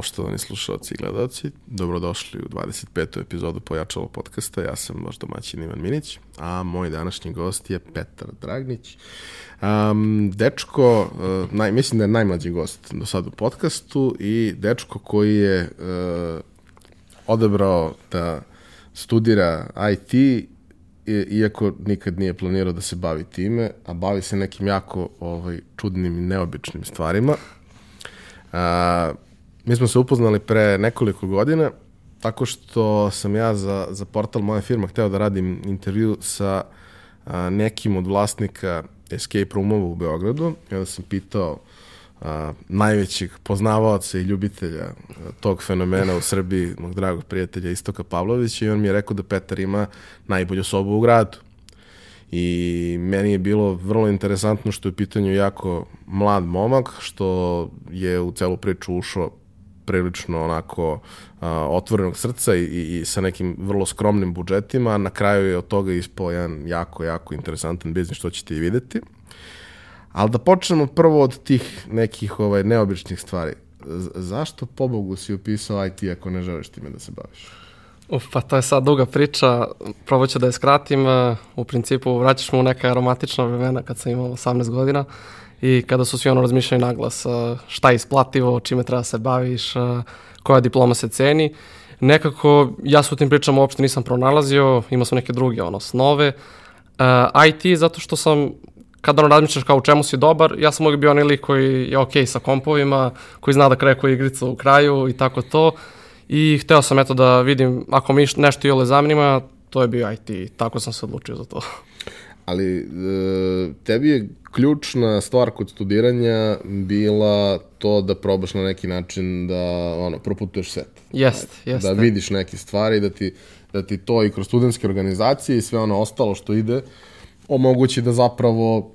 poštovani slušalci i gledalci. Dobrodošli u 25. epizodu Pojačalo podcasta. Ja sam vaš domaćin Ivan Minić, a moj današnji gost je Petar Dragnić. Um, dečko, uh, naj, mislim da je najmlađi gost do sada u podcastu i dečko koji je uh, odebrao da studira IT iako nikad nije planirao da se bavi time, a bavi se nekim jako ovaj, čudnim i neobičnim stvarima. A, mi smo se upoznali pre nekoliko godina, tako što sam ja za, za portal moje firma hteo da radim intervju sa a, nekim od vlasnika escape roomova u Beogradu. I onda sam pitao a, najvećih poznavaoca i ljubitelja a, tog fenomena u Srbiji, mog dragog prijatelja Istoka Pavlovića i on mi je rekao da Petar ima najbolju sobu u gradu. I meni je bilo vrlo interesantno što je u pitanju jako mlad momak, što je u celu priču ušao prilično onako a, otvorenog srca i, i, sa nekim vrlo skromnim budžetima. Na kraju je od toga ispao jedan jako, jako interesantan biznis, što ćete i videti. Ali da počnemo prvo od tih nekih ovaj, neobičnih stvari. Z zašto pobogu si upisao IT ako ne želiš time da se baviš? Uf, pa to je sad duga priča, probat ću da je skratim. U principu vraćaš mu neka aromatična vremena kad sam imao 18 godina i kada su svi ono razmišljali naglas šta je isplativo, čime treba se baviš, koja diploma se ceni. Nekako ja se u tim pričama uopšte nisam pronalazio, imao sam neke druge ono, snove. Uh, IT zato što sam kada ono razmišljaš kao u čemu si dobar, ja sam uvijek bio onaj lik koji je ok sa kompovima, koji zna da kreje igricu u kraju i tako to. I hteo sam eto da vidim, ako mi nešto i ole zanima, to je bio IT, tako sam se odlučio za to. Ali e, tebi je ključna stvar kod studiranja bila to da probaš na neki način da ono, proputuješ svet. Jest, jeste. Da vidiš neke stvari, da ti, da ti to i kroz studentske organizacije i sve ono ostalo što ide omogući da zapravo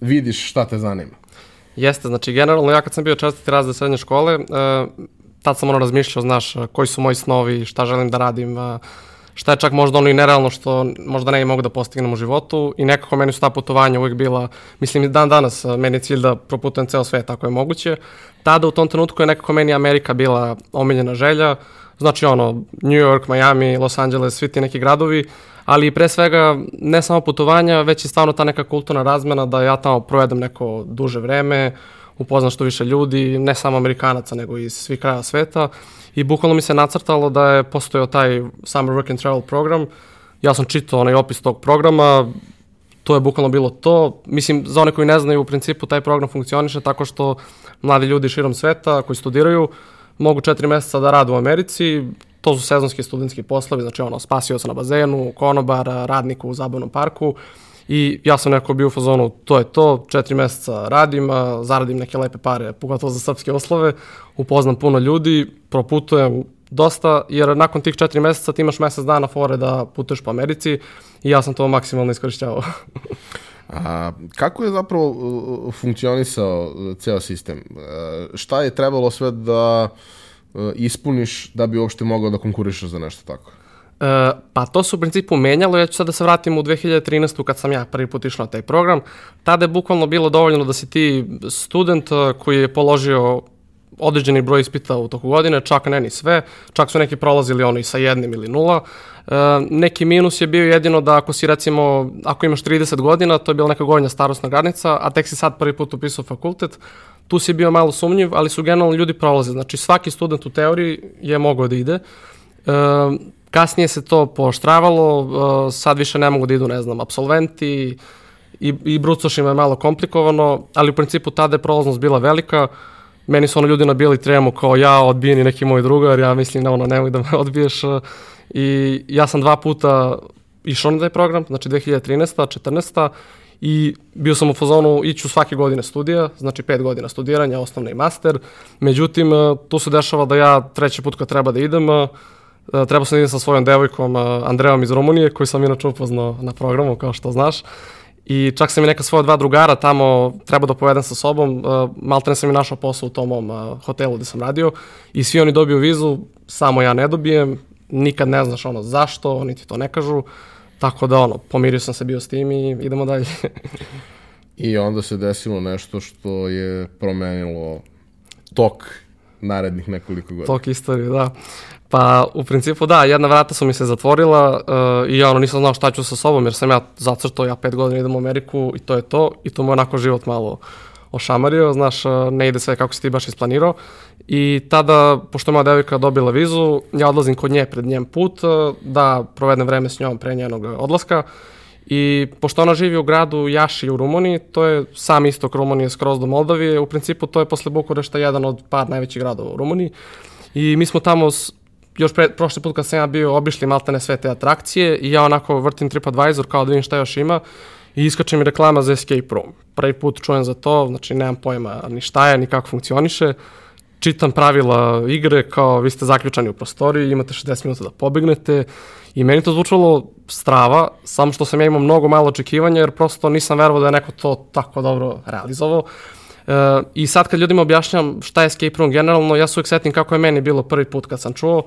vidiš šta te zanima. Jeste, znači generalno ja kad sam bio četvrti razred srednje škole, uh, tad sam ono razmišljao, znaš, koji su moji snovi, šta želim da radim, uh, šta je čak možda ono i nerealno što možda ne mogu da postignem u životu i nekako meni su ta putovanja uvijek bila, mislim dan danas meni je cilj da proputujem ceo svet ako je moguće. Tada u tom trenutku je nekako meni Amerika bila omiljena želja, znači ono New York, Miami, Los Angeles, svi ti neki gradovi, ali pre svega ne samo putovanja, već i stvarno ta neka kulturna razmena da ja tamo provedem neko duže vreme, upoznam što više ljudi, ne samo Amerikanaca, nego iz svih kraja sveta. I bukvalno mi se nacrtalo da je postojao taj Summer Work and Travel program. Ja sam čitao onaj opis tog programa, to je bukvalno bilo to. Mislim, za one koji ne znaju, u principu taj program funkcioniše tako što mladi ljudi širom sveta koji studiraju mogu četiri meseca da rade u Americi, to su sezonski studentski poslovi, znači ono, spasioca na bazenu, konobar, radnik u zabavnom parku i ja sam neko bio u fazonu, to je to, četiri meseca radim, zaradim neke lepe pare, pogotovo za srpske oslove, upoznam puno ljudi, proputujem dosta, jer nakon tih četiri meseca ti imaš mesec dana fore da putuješ po Americi i ja sam to maksimalno iskorišćavao. A, kako je zapravo funkcionisao ceo sistem? A, šta je trebalo sve da ispuniš da bi uopšte mogao da konkurišeš za nešto tako? E, pa to se u principu menjalo, ja ću sad da se vratim u 2013. kad sam ja prvi put išao na taj program. Tada je bukvalno bilo dovoljno da si ti student koji je položio određeni broj ispita u toku godine, čak ne ni sve, čak su neki prolazili ono i sa jednim ili nula. E, neki minus je bio jedino da ako si recimo, ako imaš 30 godina, to je bila neka gornja starostna granica, a tek si sad prvi put upisao fakultet, tu si bio malo sumnjiv, ali su generalno ljudi prolaze. Znači svaki student u teoriji je mogao da ide. E, kasnije se to pooštravalo, e, sad više ne mogu da idu, ne znam, absolventi i, i brucošima je malo komplikovano, ali u principu tada je prolaznost bila velika. Meni su ono ljudi nabijali tremu kao ja, odbijen i neki moj drugar, ja mislim da ono nemoj da me odbiješ. E, I ja sam dva puta išao na taj program, znači 2013. 14 i bio sam u fazonu iću svake godine studija, znači pet godina studiranja, osnovni master. Međutim, e, tu se dešava da ja treći put kad treba da idem, e, treba sam da idem sa svojom devojkom e, Andreom iz Rumunije, koju sam inače upoznao na programu, kao što znaš. I čak sam i neka svoja dva drugara tamo treba da povedem sa sobom. Maltene sam i našao posao u tom mom hotelu gde sam radio i svi oni dobiju vizu, samo ja ne dobijem. Nikad ne znaš ono zašto, oni ti to ne kažu. Tako da, ono, pomirio sam se bio s tim i idemo dalje. I onda se desilo nešto što je promenilo tok narednih nekoliko godina. Tok istorije, da. Pa u principu da, jedna vrata su mi se zatvorila uh, i ja ono nisam znao šta ću sa sobom jer sam ja zacrtao, ja pet godina idem u Ameriku i to je to i to mu onako život malo ošamario, znaš, uh, ne ide sve kako si ti baš isplanirao i tada, pošto je moja devojka dobila vizu, ja odlazim kod nje pred njen put uh, da provedem vreme s njom pre njenog odlaska I pošto ona živi u gradu Jaši u Rumuniji, to je sam istok Rumunije skroz do Moldavije, u principu to je posle Bukurešta jedan od par najvećih gradova u Rumuniji. I mi smo tamo još pre, prošli put kad sam ja bio obišli maltene sve te atrakcije i ja onako vrtim TripAdvisor kao da vidim šta još ima i iskače mi reklama za Escape Room. Prvi put čujem za to, znači nemam pojma ni šta je, ni kako funkcioniše. Čitam pravila igre kao vi ste zaključani u prostoriji, imate 60 minuta da pobegnete i meni to zvučalo strava, samo što sam ja imao mnogo malo očekivanja jer prosto nisam verovao da je neko to tako dobro realizovao. I sad kad ljudima objašnjam šta je escape room generalno, ja se uvijek setim kako je meni bilo prvi put kad sam čuo.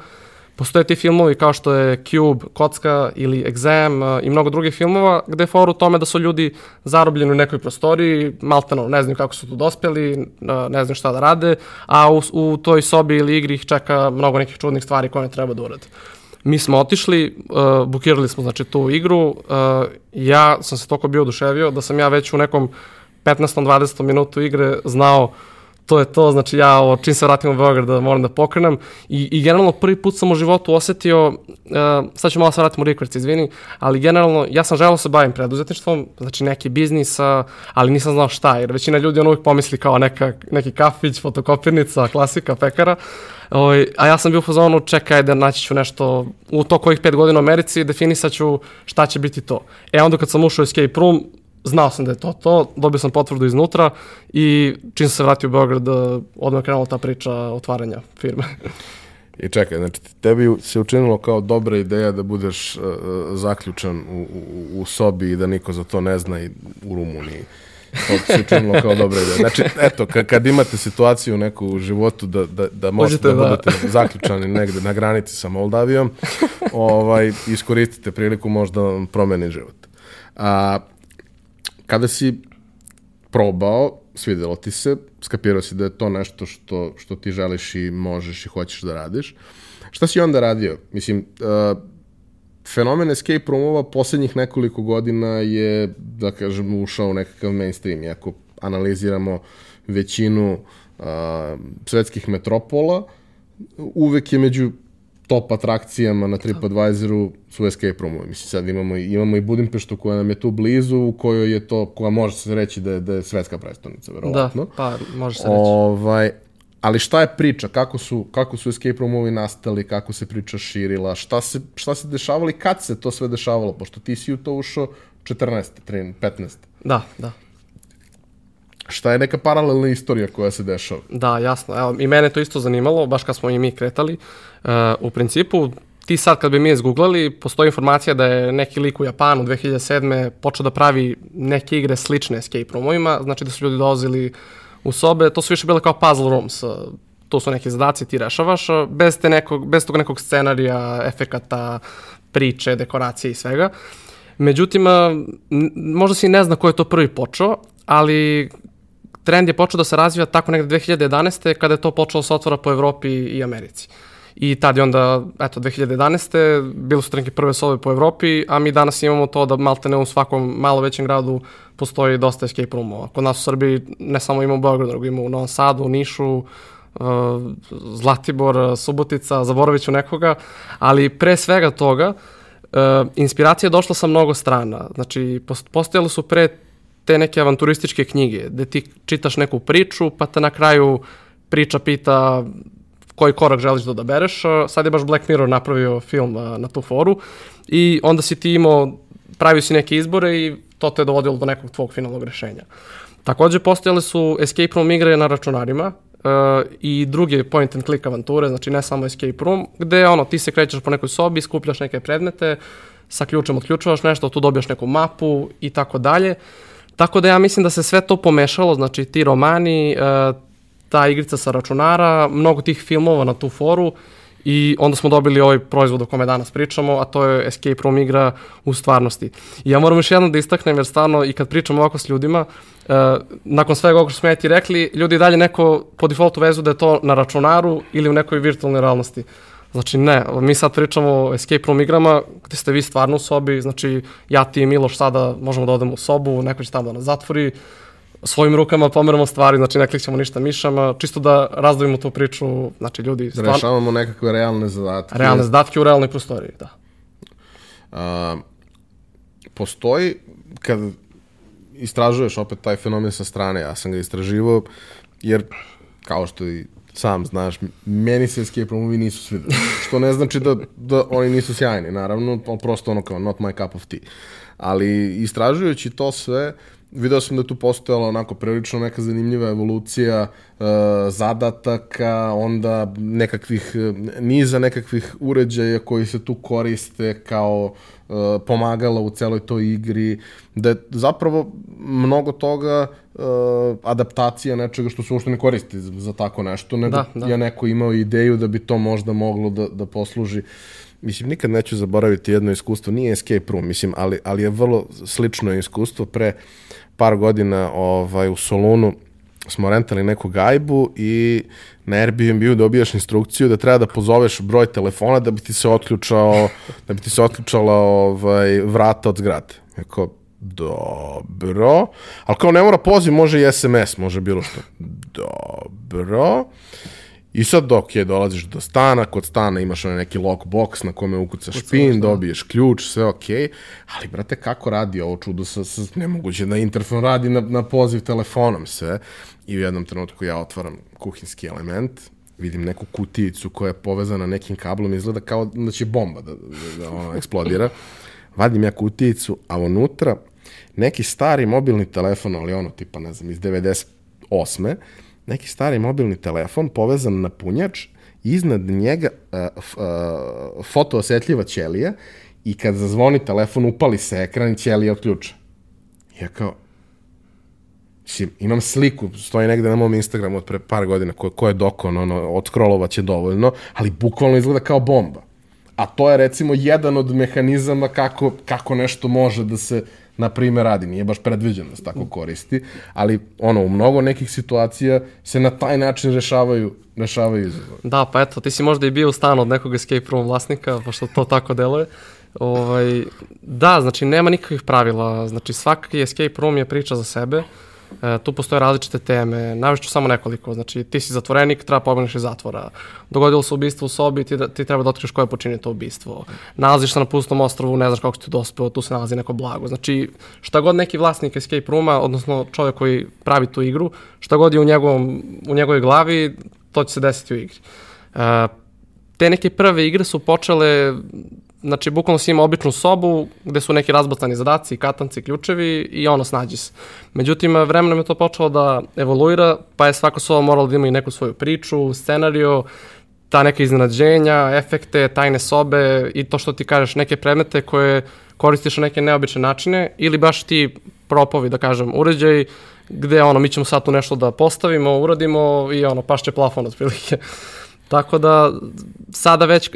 Postoje ti filmovi kao što je Cube, Kocka ili Exam uh, i mnogo drugih filmova gde je for u tome da su ljudi zarobljeni u nekoj prostoriji, malteno ne znam kako su tu dospeli, uh, ne znam šta da rade, a u, u toj sobi ili igri ih čeka mnogo nekih čudnih stvari koje ne treba da urade. Mi smo otišli, uh, bukirali smo znači tu igru, uh, ja sam se toliko bio oduševio da sam ja već u nekom 15-20 minutu igre znao to je to, znači ja ovo, čim se vratim u Beograd da moram da pokrenem i, i generalno prvi put sam u životu osetio, uh, sad ću malo se vratim u Rikverc, izvini, ali generalno ja sam želeo da se bavim preduzetništvom, znači neki biznis, ali nisam znao šta, jer većina ljudi on uvijek pomisli kao neka, neki kafić, fotokopirnica, klasika, pekara, Oj, a ja sam bio u fazonu, čekaj da naći ću nešto u to kojih pet godina u Americi, definisat ću šta će biti to. E onda kad sam ušao u Escape Room, znao sam da je to to, dobio sam potvrdu iznutra i čim sam se vratio u Beograd, odmah krenula ta priča otvaranja firme. I čekaj, znači tebi se učinilo kao dobra ideja da budeš uh, zaključan u, u, u sobi i da niko za to ne zna i u Rumuniji. To se učinilo kao dobra ideja. Znači, eto, kad imate situaciju neku u životu da, da, da možete da, da budete zaključani negde na granici sa Moldavijom, ovaj, iskoristite priliku možda vam promeni život. A, kada si probao, svidelo ti se, skapirao si da je to nešto što, što ti želiš i možeš i hoćeš da radiš. Šta si onda radio? Mislim, uh, fenomen escape roomova poslednjih nekoliko godina je, da kažem, ušao u nekakav mainstream. Iako analiziramo većinu uh, svetskih metropola, uvek je među top atrakcijama na TripAdvisoru su escape roomovi. Mislim, sad imamo, imamo i Budimpeštu koja nam je tu blizu, u kojoj je to, koja može se reći da je, da je svetska predstavnica, verovatno. Da, pa može se reći. Ovaj, ali šta je priča? Kako su, kako su escape roomovi nastali? Kako se priča širila? Šta se, šta se dešavalo i kad se to sve dešavalo? Pošto ti si u to ušao 14. 13, 15. Da, da. Šta je neka paralelna istorija koja se dešava? Da, jasno. Evo, i mene to isto zanimalo, baš kad smo i mi kretali. Uh, u principu, ti sad kad bi mi izgooglali, postoji informacija da je neki lik u Japanu 2007. počeo da pravi neke igre slične escape roomovima, znači da su ljudi dolazili u sobe, to su više bile kao puzzle rooms, to su neki zadaci ti rešavaš, bez, te nekog, bez tog nekog scenarija, efekata, priče, dekoracije i svega. Međutim, možda se i ne zna ko je to prvi počeo, ali trend je počeo da se razvija tako negde 2011. kada je to počelo se otvora po Evropi i Americi. I tad je onda, eto, 2011. bili su trenke prve sobe po Evropi, a mi danas imamo to da malte ne u svakom malo većem gradu postoji dosta escape roomova. Kod nas u Srbiji ne samo imamo u Beogradu, nego imamo u Novom Sadu, u Nišu, uh, Zlatibor, Subotica, zaboravit ću nekoga, ali pre svega toga, uh, inspiracija je došla sa mnogo strana. Znači, postojale su pre te neke avanturističke knjige, gde ti čitaš neku priču, pa te na kraju priča pita koji korak želiš da odabereš. Sad je baš Black Mirror napravio film na tu foru i onda si ti imao, pravio si neke izbore i to te je dovodilo do nekog tvog finalnog rešenja. Takođe, postojale su escape room igre na računarima, uh, i druge point and click avanture, znači ne samo escape room, gde ono, ti se krećeš po nekoj sobi, skupljaš neke predmete, sa ključem otključavaš nešto, tu dobiješ neku mapu i tako dalje. Tako da ja mislim da se sve to pomešalo, znači ti romani, uh, ta igrica sa računara, mnogo tih filmova na tu foru i onda smo dobili ovaj proizvod o kome danas pričamo, a to je Escape Room igra u stvarnosti. I ja moram još jednom da istaknem, jer stvarno i kad pričamo ovako s ljudima, uh, nakon svega ovog što smo ja ti rekli, ljudi dalje neko po defaultu vezu da je to na računaru ili u nekoj virtualnoj realnosti. Znači ne, mi sad pričamo o escape room igrama gde ste vi stvarno u sobi, znači ja ti i Miloš sada možemo da odemo u sobu, neko će tamo da nas zatvori, svojim rukama pomeramo stvari, znači ne klikćemo ništa mišama, čisto da razdvojimo tu priču, znači ljudi... Da rešavamo nekakve realne zadatke. Realne zadatke u realnoj prostoriji, da. A, postoji, kad istražuješ opet taj fenomen sa strane, ja sam ga istraživao, jer kao što i sam znaš, meni se escape roomovi nisu svideli. Što ne znači da, da oni nisu sjajni, naravno, prosto ono kao not my cup of tea. Ali istražujući to sve, video sam da tu postojala onako prilično neka zanimljiva evolucija e, zadataka, onda nekakvih, niza nekakvih uređaja koji se tu koriste kao e, pomagala u celoj toj igri, da je zapravo mnogo toga e, adaptacija nečega što se uopšte ne koristi za, za tako nešto, nego da, da. je neko imao ideju da bi to možda moglo da, da posluži mislim, nikad neću zaboraviti jedno iskustvo, nije escape room, mislim, ali, ali je vrlo slično iskustvo pre par godina ovaj, u Solunu smo rentali neku gajbu i na Airbnb dobijaš instrukciju da treba da pozoveš broj telefona da bi ti se otključao, da bi ti se otključala ovaj, vrata od zgrade. Eko, dobro, ali kao ne mora poziv, može i SMS, može bilo što. Dobro. I sad dok je dolaziš do stana, kod stana imaš onaj neki lockbox na kome ukucaš Kucaš, pin, dobiješ ključ, sve okej, okay. ali brate kako radi ovo čudo sa, sa nemoguće da interfon radi na, na poziv telefonom sve i u jednom trenutku ja otvaram kuhinski element, vidim neku kutijicu koja je povezana nekim kablom, izgleda kao da će bomba da, da, da ono eksplodira. Vadim ja kutijicu, a unutra neki stari mobilni telefon, ali ono tipa, ne znam, iz 98 neki stari mobilni telefon povezan na punjač, iznad njega uh, uh, fotoosetljiva ćelija i kad zazvoni telefon upali se ekran i ćelija odključa. Ja kao, Mislim, imam sliku, stoji negde na mom Instagramu od pre par godina, ko, ko je dokon, ono, od će dovoljno, ali bukvalno izgleda kao bomba. A to je recimo jedan od mehanizama kako, kako nešto može da se na primjer radi. Nije baš predviđeno da se tako koristi, ali ono, u mnogo nekih situacija se na taj način rešavaju, rešavaju izazove. Da, pa eto, ti si možda i bio u stanu od nekog escape room vlasnika, pošto to tako deluje. Ovaj, da, znači nema nikakvih pravila, znači svaki escape room je priča za sebe. E, tu postoje različite teme, navešću samo nekoliko, znači ti si zatvorenik, treba pobegneš iz zatvora, dogodilo se ubistvo u sobi, ti, ti treba da otkriš ko je počinio to ubistvo, nalaziš se na pustom ostrovu, ne znaš kako ti dospeo, tu se nalazi neko blago, znači šta god neki vlasnik escape rooma, odnosno čovjek koji pravi tu igru, šta god je u, njegovom, u njegovoj glavi, to će se desiti u igri. E, te neke prve igre su počele znači bukvalno si ima običnu sobu gde su neki razbacani zadaci, katanci, ključevi i ono snađi se. Međutim, vremenom je to počelo da evoluira, pa je svaka soba morala da ima i neku svoju priču, scenariju, ta neka iznenađenja, efekte, tajne sobe i to što ti kažeš, neke predmete koje koristiš na neke neobične načine ili baš ti propovi, da kažem, uređaj gde ono, mi ćemo sad tu nešto da postavimo, uradimo i ono, pašće plafon otprilike. Tako da sada već e,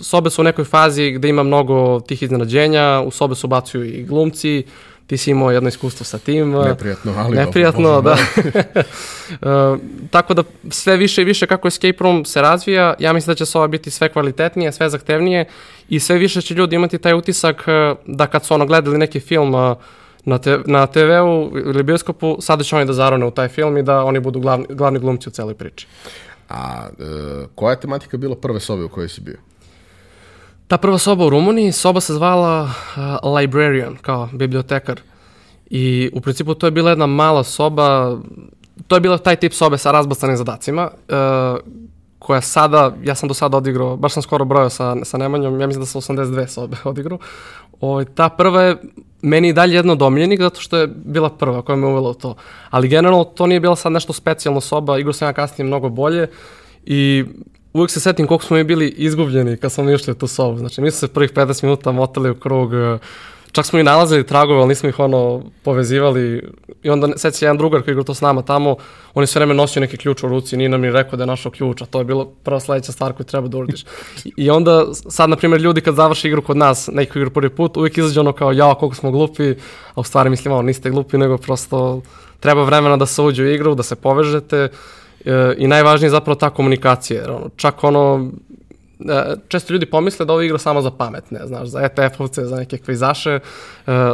sobe su u nekoj fazi gde ima mnogo tih iznenađenja, u sobe su bacuju i glumci, ti si imao jedno iskustvo sa tim. Neprijatno, ali Neprijatno, dobro, da. e, tako da sve više i više kako Escape Room se razvija, ja mislim da će soba biti sve kvalitetnije, sve zahtevnije i sve više će ljudi imati taj utisak e, da kad su ono gledali neki film e, na, te, na TV-u ili bioskopu, sada će oni da zarone u taj film i da oni budu glavni, glavni glumci u celoj priči. A e, koja je tematika bila prve sobe u kojoj si bio? Ta prva soba u Rumuniji, soba se zvala uh, librarian, kao bibliotekar. I u principu to je bila jedna mala soba, to je bila taj tip sobe sa razbacanim zadacima, uh, koja sada, ja sam do sada odigrao, baš sam skoro brojao sa, sa Nemanjom, ja mislim da sam 82 sobe odigrao. O, ovaj, ta prva je meni dalje jedno domljenik zato što je bila prva koja me uvela u to. Ali generalno to nije bila sad nešto specijalno soba, igrao sam ja kasnije mnogo bolje i uvek se setim koliko smo mi bili izgubljeni kad smo išli u tu sobu. Znači mi smo se prvih 15 minuta motali u krug, čak smo i nalazili tragove, ali nismo ih ono povezivali. I onda seća jedan drugar koji igra to s nama tamo, on je sve vreme nosio neki ključ u ruci, nije nam ni rekao da je našao ključ, a to je bilo prva sledeća stvar koju treba da uradiš. I onda sad, na primjer, ljudi kad završi igru kod nas, neku igru prvi put, uvijek izađe ono kao, ja, koliko smo glupi, a u stvari mislim, ono, niste glupi, nego prosto treba vremena da se uđe u igru, da se povežete e, i najvažnije je zapravo ta komunikacija. Jer ono, čak ono, često ljudi pomisle da ovo igra samo za pametne, znaš, za ETF-ovce, za neke kvizaše, e,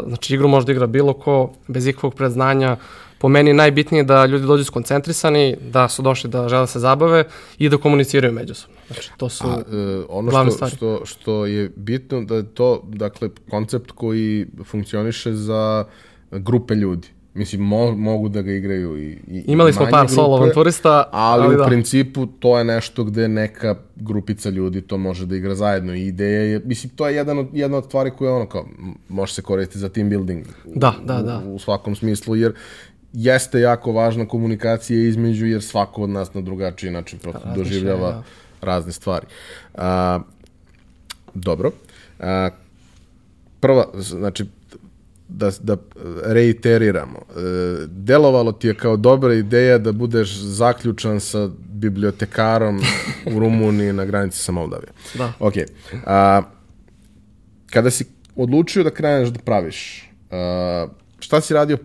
znači igru može da igra bilo ko, bez ikakvog predznanja, po meni je najbitnije da ljudi dođu skoncentrisani, da su došli da žele da se zabave i da komuniciraju međusobno. Znači, to su A, e, ono glavne što, stvari. Što, što je bitno da je to, dakle, koncept koji funkcioniše za grupe ljudi. Mislim, mo, mogu da ga igraju i, i Imali smo par grupe, solo avanturista, ali, ali u da. principu to je nešto gde neka grupica ljudi to može da igra zajedno i ideja je, mislim, to je jedan od, jedna od stvari koja ono kao, može se koristiti za team building. Da, da, da. U, u svakom smislu, jer jeste jako važna komunikacija između, jer svako od nas na drugačiji način prosto doživljava ja. razne stvari. A, dobro. A, prva, znači, da, da reiteriramo. E, delovalo ti je kao dobra ideja da budeš zaključan sa bibliotekarom u Rumuniji na granici sa Moldavijom. Da. Ok. A, kada si odlučio da kreneš da praviš, a, šta si radio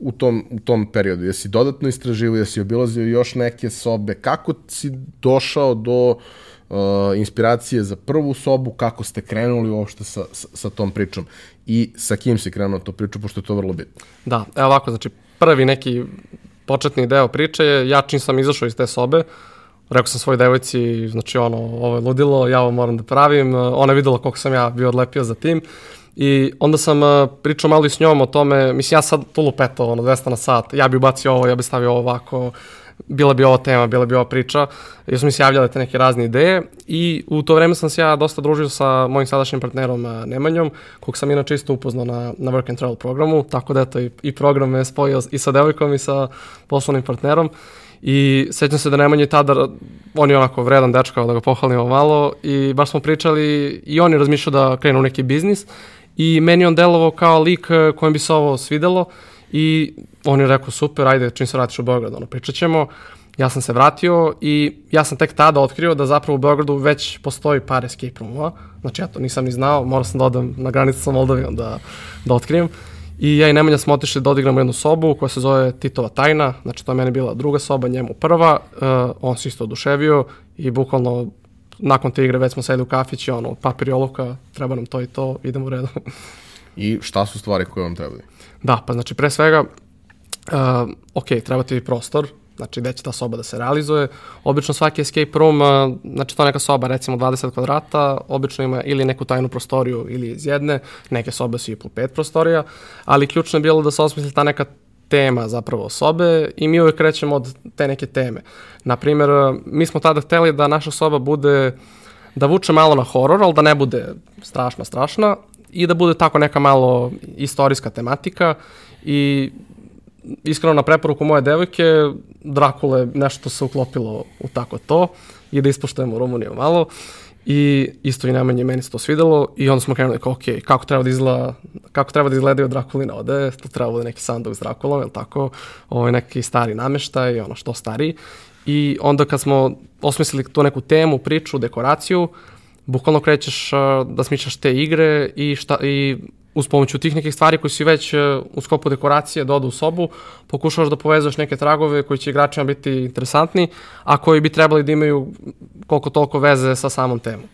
u tom, u tom periodu? Jesi dodatno istraživao, jesi obilazio još neke sobe? Kako si došao do uh, inspiracije za prvu sobu? Kako ste krenuli uopšte sa, sa, sa tom pričom? I sa kim si krenuo to priču, pošto je to vrlo bitno? Da, evo ovako, znači prvi neki početni deo priče je, ja čim sam izašao iz te sobe, rekao sam svoj devojci, znači ono, ovo je ludilo, ja ovo moram da pravim, ona je videla koliko sam ja bio odlepio za tim, I onda sam uh, pričao malo i s njom o tome, mislim ja sad tu lupeto, ono, 200 na sat, ja bi ubacio ovo, ja bi stavio ovo ovako, bila bi ova tema, bila bi ova priča, jer su mi se javljale te neke razne ideje i u to vreme sam se ja dosta družio sa mojim sadašnjim partnerom Nemanjom, kog sam inače isto upoznao na, na Work and Travel programu, tako da eto i, i program me spojio i sa devojkom i sa poslovnim partnerom I sećam se da Nemanja tada, on je onako vredan dečka, da ga pohvalimo malo i baš smo pričali i on je razmišljao da krene u neki biznis i meni on delovao kao lik kojem bi se ovo svidelo i on je rekao super, ajde čim se vratiš u Beograd, ono pričat ćemo. Ja sam se vratio i ja sam tek tada otkrio da zapravo u Beogradu već postoji par escape roomova. Znači ja to nisam ni znao, morao sam da odem na granicu sa Moldavijom da, da otkrijem. I ja i Nemanja smo otišli da odigramo jednu sobu koja se zove Titova tajna, znači to je meni bila druga soba, njemu prva, uh, on se isto oduševio i bukvalno nakon te igre već smo sedeli u kafić i ono, papir i olovka, treba nam to i to, idemo u redu. I šta su stvari koje vam trebaju? Da, pa znači pre svega, uh, ok, treba ti prostor, znači gde će ta soba da se realizuje. Obično svaki escape room, uh, znači to neka soba recimo 20 kvadrata, obično ima ili neku tajnu prostoriju ili iz jedne, neke sobe su i po pet prostorija, ali ključno je bilo da se osmisli ta neka tema zapravo sobe i mi uvek krećemo od te neke teme. Naprimer, mi smo tada hteli da naša soba bude, da vuče malo na horor, ali da ne bude strašna, strašna i da bude tako neka malo istorijska tematika i iskreno na preporuku moje devojke, Drakule nešto se uklopilo u tako to i da ispoštujemo Rumuniju malo. I isto i najmanje meni se to svidelo i onda smo krenuli kao, ok, kako treba da izgleda, kako treba da izgledaju Drakulina ode, to treba bude neki sanduk s Drakulom, je tako, ovo je neki stari nameštaj, ono što stari. I onda kad smo osmislili tu neku temu, priču, dekoraciju, bukvalno krećeš da smišljaš te igre i, šta, i uz pomoću tih nekih stvari koji si već u skopu dekoracije doda u sobu, pokušavaš da povezuješ neke tragove koji će igračima biti interesantni, a koji bi trebali da imaju koliko toliko veze sa samom temom.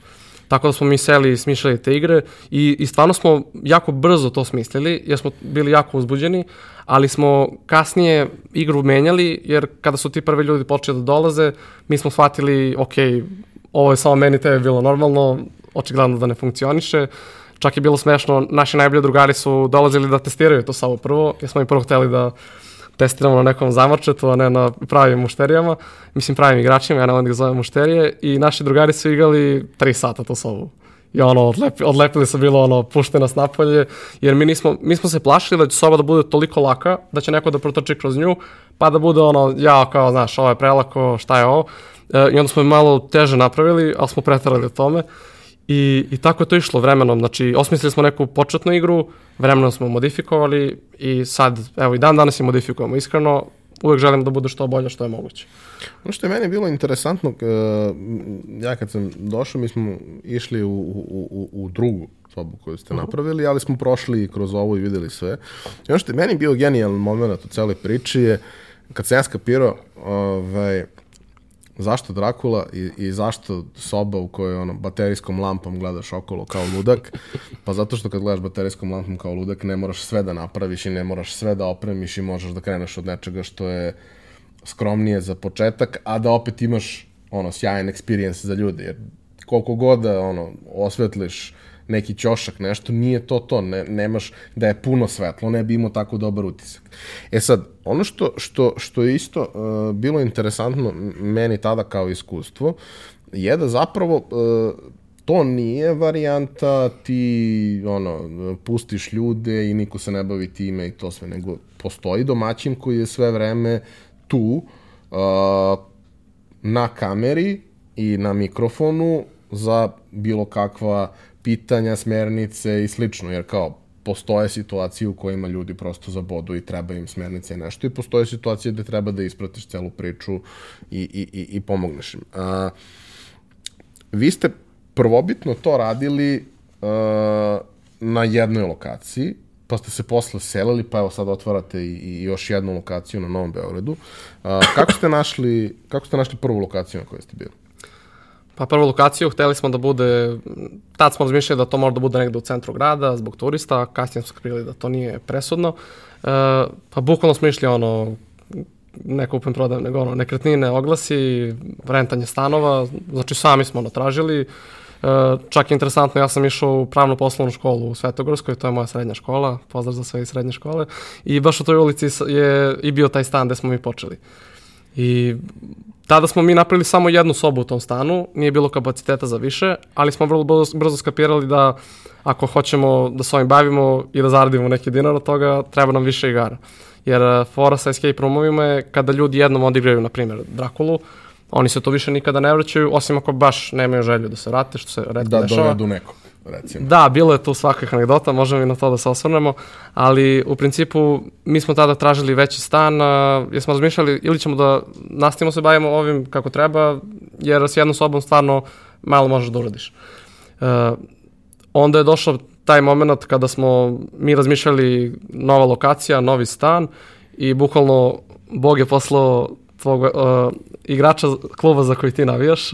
Tako da smo mi seli i smišljali te igre i, i stvarno smo jako brzo to smislili jer smo bili jako uzbuđeni, ali smo kasnije igru menjali jer kada su ti prvi ljudi počeli da dolaze, mi smo shvatili, ok, ovo je samo meni tebe bilo normalno, očigledno da ne funkcioniše, Čak je bilo smešno, naši najbolji drugari su dolazili da testiraju to samo prvo, jer smo i prvo hteli da testiramo na nekom zamorčetu, a ne na pravim mušterijama, mislim pravim igračima, ja ne volim da ga zovem mušterije, i naši drugari su igrali 3 sata to sobu. I ono, odlepi, odlepili su bilo ono, pušte nas napolje, jer mi, nismo, mi smo se plašili da će soba da bude toliko laka, da će neko da protrči kroz nju, pa da bude ono, ja kao, znaš, ovo je prelako, šta je ovo. E, I onda smo je malo teže napravili, ali smo pretarali o tome. I, I tako je to išlo vremenom. Znači, osmislili smo neku početnu igru, vremenom smo modifikovali i sad, evo i dan danas je modifikujemo. Iskreno, uvek želim da bude što bolje što je moguće. Ono što je meni bilo interesantno, uh, ja kad sam došao, mi smo išli u, u, u, u drugu sobu koju ste napravili, ali smo prošli kroz ovo i videli sve. I ono što je meni bio genijalan moment u celoj priči je, kad sam ja skapirao, ovaj, zašto Drakula i, i zašto soba u kojoj ono, baterijskom lampom gledaš okolo kao ludak, pa zato što kad gledaš baterijskom lampom kao ludak ne moraš sve da napraviš i ne moraš sve da opremiš i možeš da kreneš od nečega što je skromnije za početak, a da opet imaš ono, sjajan experience za ljude, jer koliko god da ono, osvetliš neki ćošak, nešto, nije to to, ne, nemaš da je puno svetlo, ne bi imao tako dobar utisak. E sad, ono što, što, što je isto uh, bilo interesantno meni tada kao iskustvo, je da zapravo uh, to nije varijanta ti ono pustiš ljude i niko se ne bavi time i to sve nego postoji domaćin koji je sve vreme tu uh, na kameri i na mikrofonu za bilo kakva pitanja, smernice i slično, jer kao postoje situacije u kojima ljudi prosto zabodu i treba im smernice i nešto i postoje situacije gde treba da ispratiš celu priču i, i, i, i pomogneš im. A, vi ste prvobitno to radili a, na jednoj lokaciji, pa ste se posle selili, pa evo sad otvarate i, i još jednu lokaciju na Novom Beogradu. A, kako ste našli, kako ste našli prvu lokaciju na kojoj ste bili? Pa prvu lokaciju hteli smo da bude, tad smo razmišljali da to mora da bude negde u centru grada zbog turista, kasnije smo skrili da to nije presudno. E, pa bukvalno smo išli ono, ne kupim prodajem, nego ono, nekretnine, oglasi, rentanje stanova, znači sami smo ono tražili. E, čak je interesantno, ja sam išao u pravnu poslovnu školu u Svetogorskoj, to je moja srednja škola, pozdrav za sve iz srednje škole, i baš u toj ulici je i bio taj stan gde smo mi počeli. I Tada smo mi napravili samo jednu sobu u tom stanu, nije bilo kapaciteta za više, ali smo vrlo brzo, brzo skapirali da ako hoćemo da se ovim bavimo i da zaradimo neki dinar od toga, treba nam više igara. Jer eh, fora sa escape roomovima je kada ljudi jednom odigraju, na primjer, Drakulu, oni se to više nikada ne vraćaju, osim ako baš nemaju želju da se vrate, što se redko da, dešava. Da dovedu nekog recimo. Da, bilo je tu svakih anegdota, možemo i na to da se osvrnemo, ali u principu mi smo tada tražili veći stan, jer smo razmišljali ili ćemo da nastavimo se bavimo ovim kako treba, jer s jednom sobom stvarno malo možeš da uradiš. Uh, onda je došao taj moment kada smo mi razmišljali nova lokacija, novi stan i bukvalno Bog je poslao tvog uh, igrača kluba za koji ti navijaš,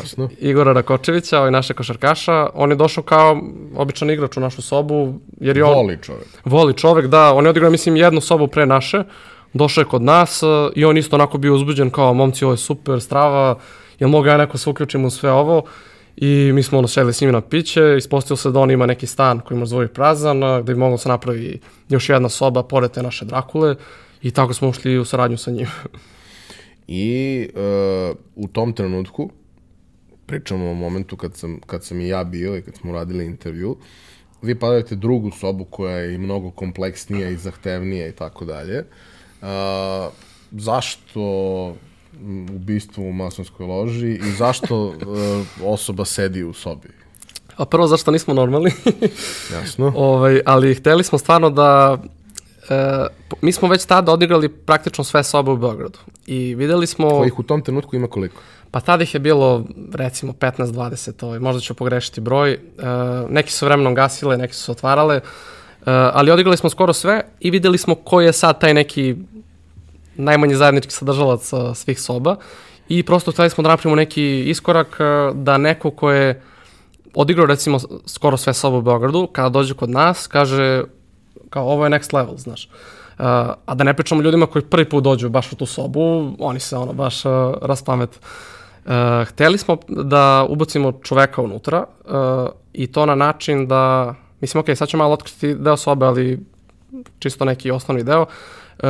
Jasno. Igora Rakočevića, ovaj naše košarkaša, on je došao kao običan igrač u našu sobu, jer je on... Voli čovek. Voli čovek, da, on je odigrao, mislim, jednu sobu pre naše, došao je kod nas uh, i on isto onako bio uzbuđen kao, momci, ovo je super, strava, jel mogu ja neko se uključim u sve ovo? I mi smo ono sedeli s njim na piće, ispostavilo se da on ima neki stan koji može zvoji prazan, gde bi moglo se napravi još jedna soba pored te naše Drakule i tako smo ušli u saradnju sa njim. I uh, u tom trenutku, pričamo o momentu kad sam, kad sam i ja bio i kad smo radili intervju, vi padajete drugu sobu koja je i mnogo kompleksnija i zahtevnija i tako dalje. Uh, zašto ubistvo u masonskoj loži i zašto uh, osoba sedi u sobi? A prvo, zašto nismo normalni? Jasno. ovaj, ali hteli smo stvarno da e, mi smo već tada odigrali praktično sve sobe u Beogradu i videli smo... Kojih u tom trenutku ima koliko? Pa tada ih je bilo recimo 15-20, ovaj, možda ću pogrešiti broj. E, neki su vremenom gasile, neki su se otvarale, e, ali odigrali smo skoro sve i videli smo ko je sad taj neki najmanji zajednički sadržalac uh, svih soba i prosto hteli smo da napravimo neki iskorak uh, da neko ko je odigrao recimo skoro sve sobe u Beogradu, kada dođe kod nas, kaže kao ovo je next level, znaš. Uh, a da ne pričamo ljudima koji prvi put dođu baš u tu sobu, oni se ono baš uh, raspamet. Uh, hteli smo da ubacimo čoveka unutra uh, i to na način da, mislim, ok, sad ću malo otkriti deo sobe, ali čisto neki osnovni deo. Uh,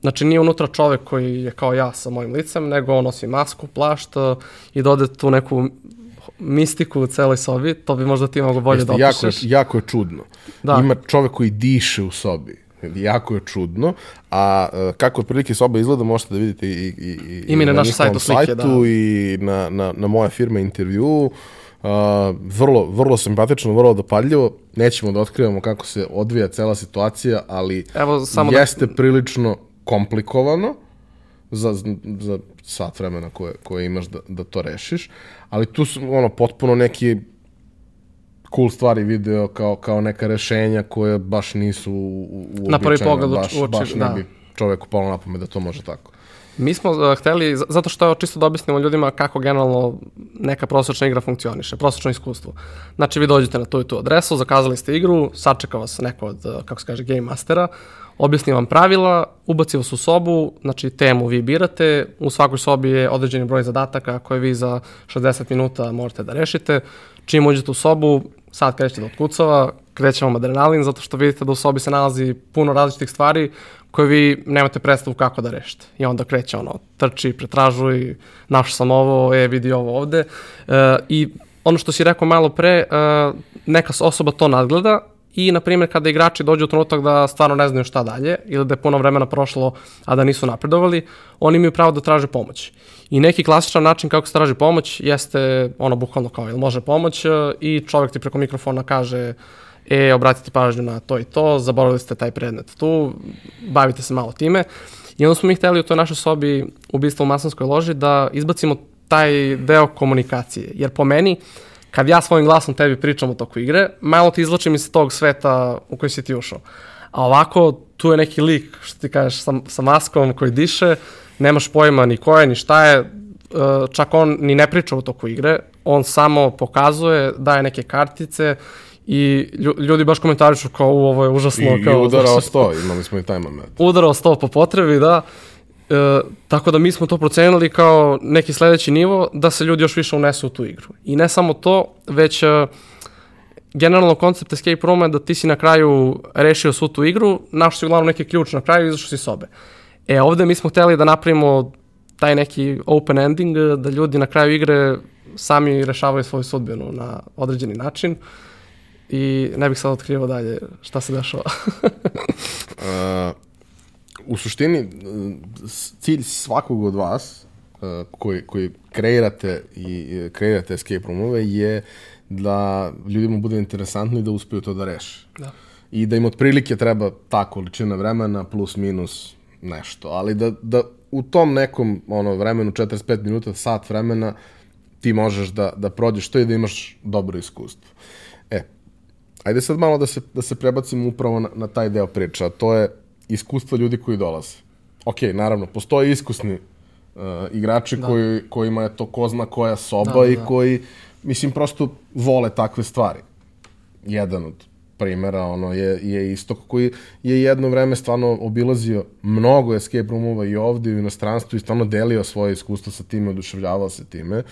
znači nije unutra čovek koji je kao ja sa mojim licem, nego on nosi masku, plašt uh, i dode tu neku mistiku u celoj sobi, to bi možda ti mogo bolje Jeste, da jako, je, opišeš. jako je čudno. Da. Ima čovek koji diše u sobi. Jako je čudno. A uh, kako otprilike soba izgleda možete da vidite i, i, i i na našem njihovom sajtu slike, da. sajtu i na, na, na moje firme intervju. Uh, vrlo, vrlo simpatično, vrlo dopadljivo. Nećemo da otkrivamo kako se odvija cela situacija, ali Evo, samo jeste da... prilično komplikovano za, za sat vremena koje, koje imaš da, da to rešiš, ali tu su ono, potpuno neki cool stvari video kao, kao neka rešenja koje baš nisu u, u Na prvi pogled baš, uoči, baš ne da. bi čoveku palo na pamet da to može tako. Mi smo uh, hteli, zato što čisto da objasnimo ljudima kako generalno neka prosječna igra funkcioniše, prosječno iskustvo. Znači vi dođete na tu i tu adresu, zakazali ste igru, sačeka vas neko od, uh, kako se kaže, game mastera, objasni vam pravila, ubaci vas u sobu, znači temu vi birate, u svakoj sobi je određeni broj zadataka koje vi za 60 minuta možete da rešite. Čim uđete u sobu, sad krećete da otkucava, kreće vam adrenalin zato što vidite da u sobi se nalazi puno različitih stvari koje vi nemate predstavu kako da rešite. I onda kreće ono, trči, pretražuj, našao sam ovo, e, vidi ovo ovde. E, I ono što si rekao malo pre, e, neka osoba to nadgleda i, na primjer, kada igrači dođu u trenutak da stvarno ne znaju šta dalje ili da je puno vremena prošlo, a da nisu napredovali, oni imaju pravo da traže pomoć. I neki klasičan način kako se traži pomoć jeste ono bukvalno kao ili može pomoć i čovjek ti preko mikrofona kaže e, obratite pažnju na to i to, zaboravili ste taj predmet tu, bavite se malo time. I onda smo mi hteli u toj našoj sobi ubistva u masonskoj loži da izbacimo taj deo komunikacije. Jer po meni, kad ja svojim glasom tebi pričam o toku igre, malo ti izlačim iz tog sveta u koji si ti ušao. A ovako, tu je neki lik, što ti kažeš, sa, sa maskom koji diše, nemaš pojma ni ko je, ni šta je, e, čak on ni ne priča u toku igre, on samo pokazuje, daje neke kartice i lju- ljudi baš komentarišu kao u ovo je užasno. I, kao, i udarao znaš, sto, imali smo i taj moment. udarao sto po potrebi, da. E, tako da mi smo to procenili kao neki sledeći nivo da se ljudi još više unesu u tu igru. I ne samo to, već e, generalno koncept escape rooma je da ti si na kraju rešio svu tu igru, našao si uglavnom neki ključ na kraju i izašao si sobe. E, ovde mi smo hteli da napravimo taj neki open ending, da ljudi na kraju igre sami rešavaju svoju sudbinu na određeni način i ne bih sad otkrivao dalje šta se dešava. Uh, u suštini, cilj svakog od vas uh, koji, koji kreirate i kreirate escape roomove je da ljudima bude interesantno i da uspeju to da reše. Da. I da im otprilike treba ta količina vremena plus minus nešto. Ali da, da u tom nekom ono, vremenu, 45 minuta, sat vremena, ti možeš da, da prođeš to i da imaš dobro iskustvo. E, ajde sad malo da se, da se prebacimo upravo na, na taj deo priča, a to je iskustvo ljudi koji dolaze. Ok, naravno, postoje iskusni uh, igrači da. koji, kojima je to ko zna koja soba Da, da, i da. koji, mislim, prosto vole takve stvari. Jedan od primera ono, je, je Istok koji je jedno vreme stvarno obilazio mnogo escape roomova i ovde i u inostranstvu i stvarno delio svoje iskustvo sa time, oduševljavao se time.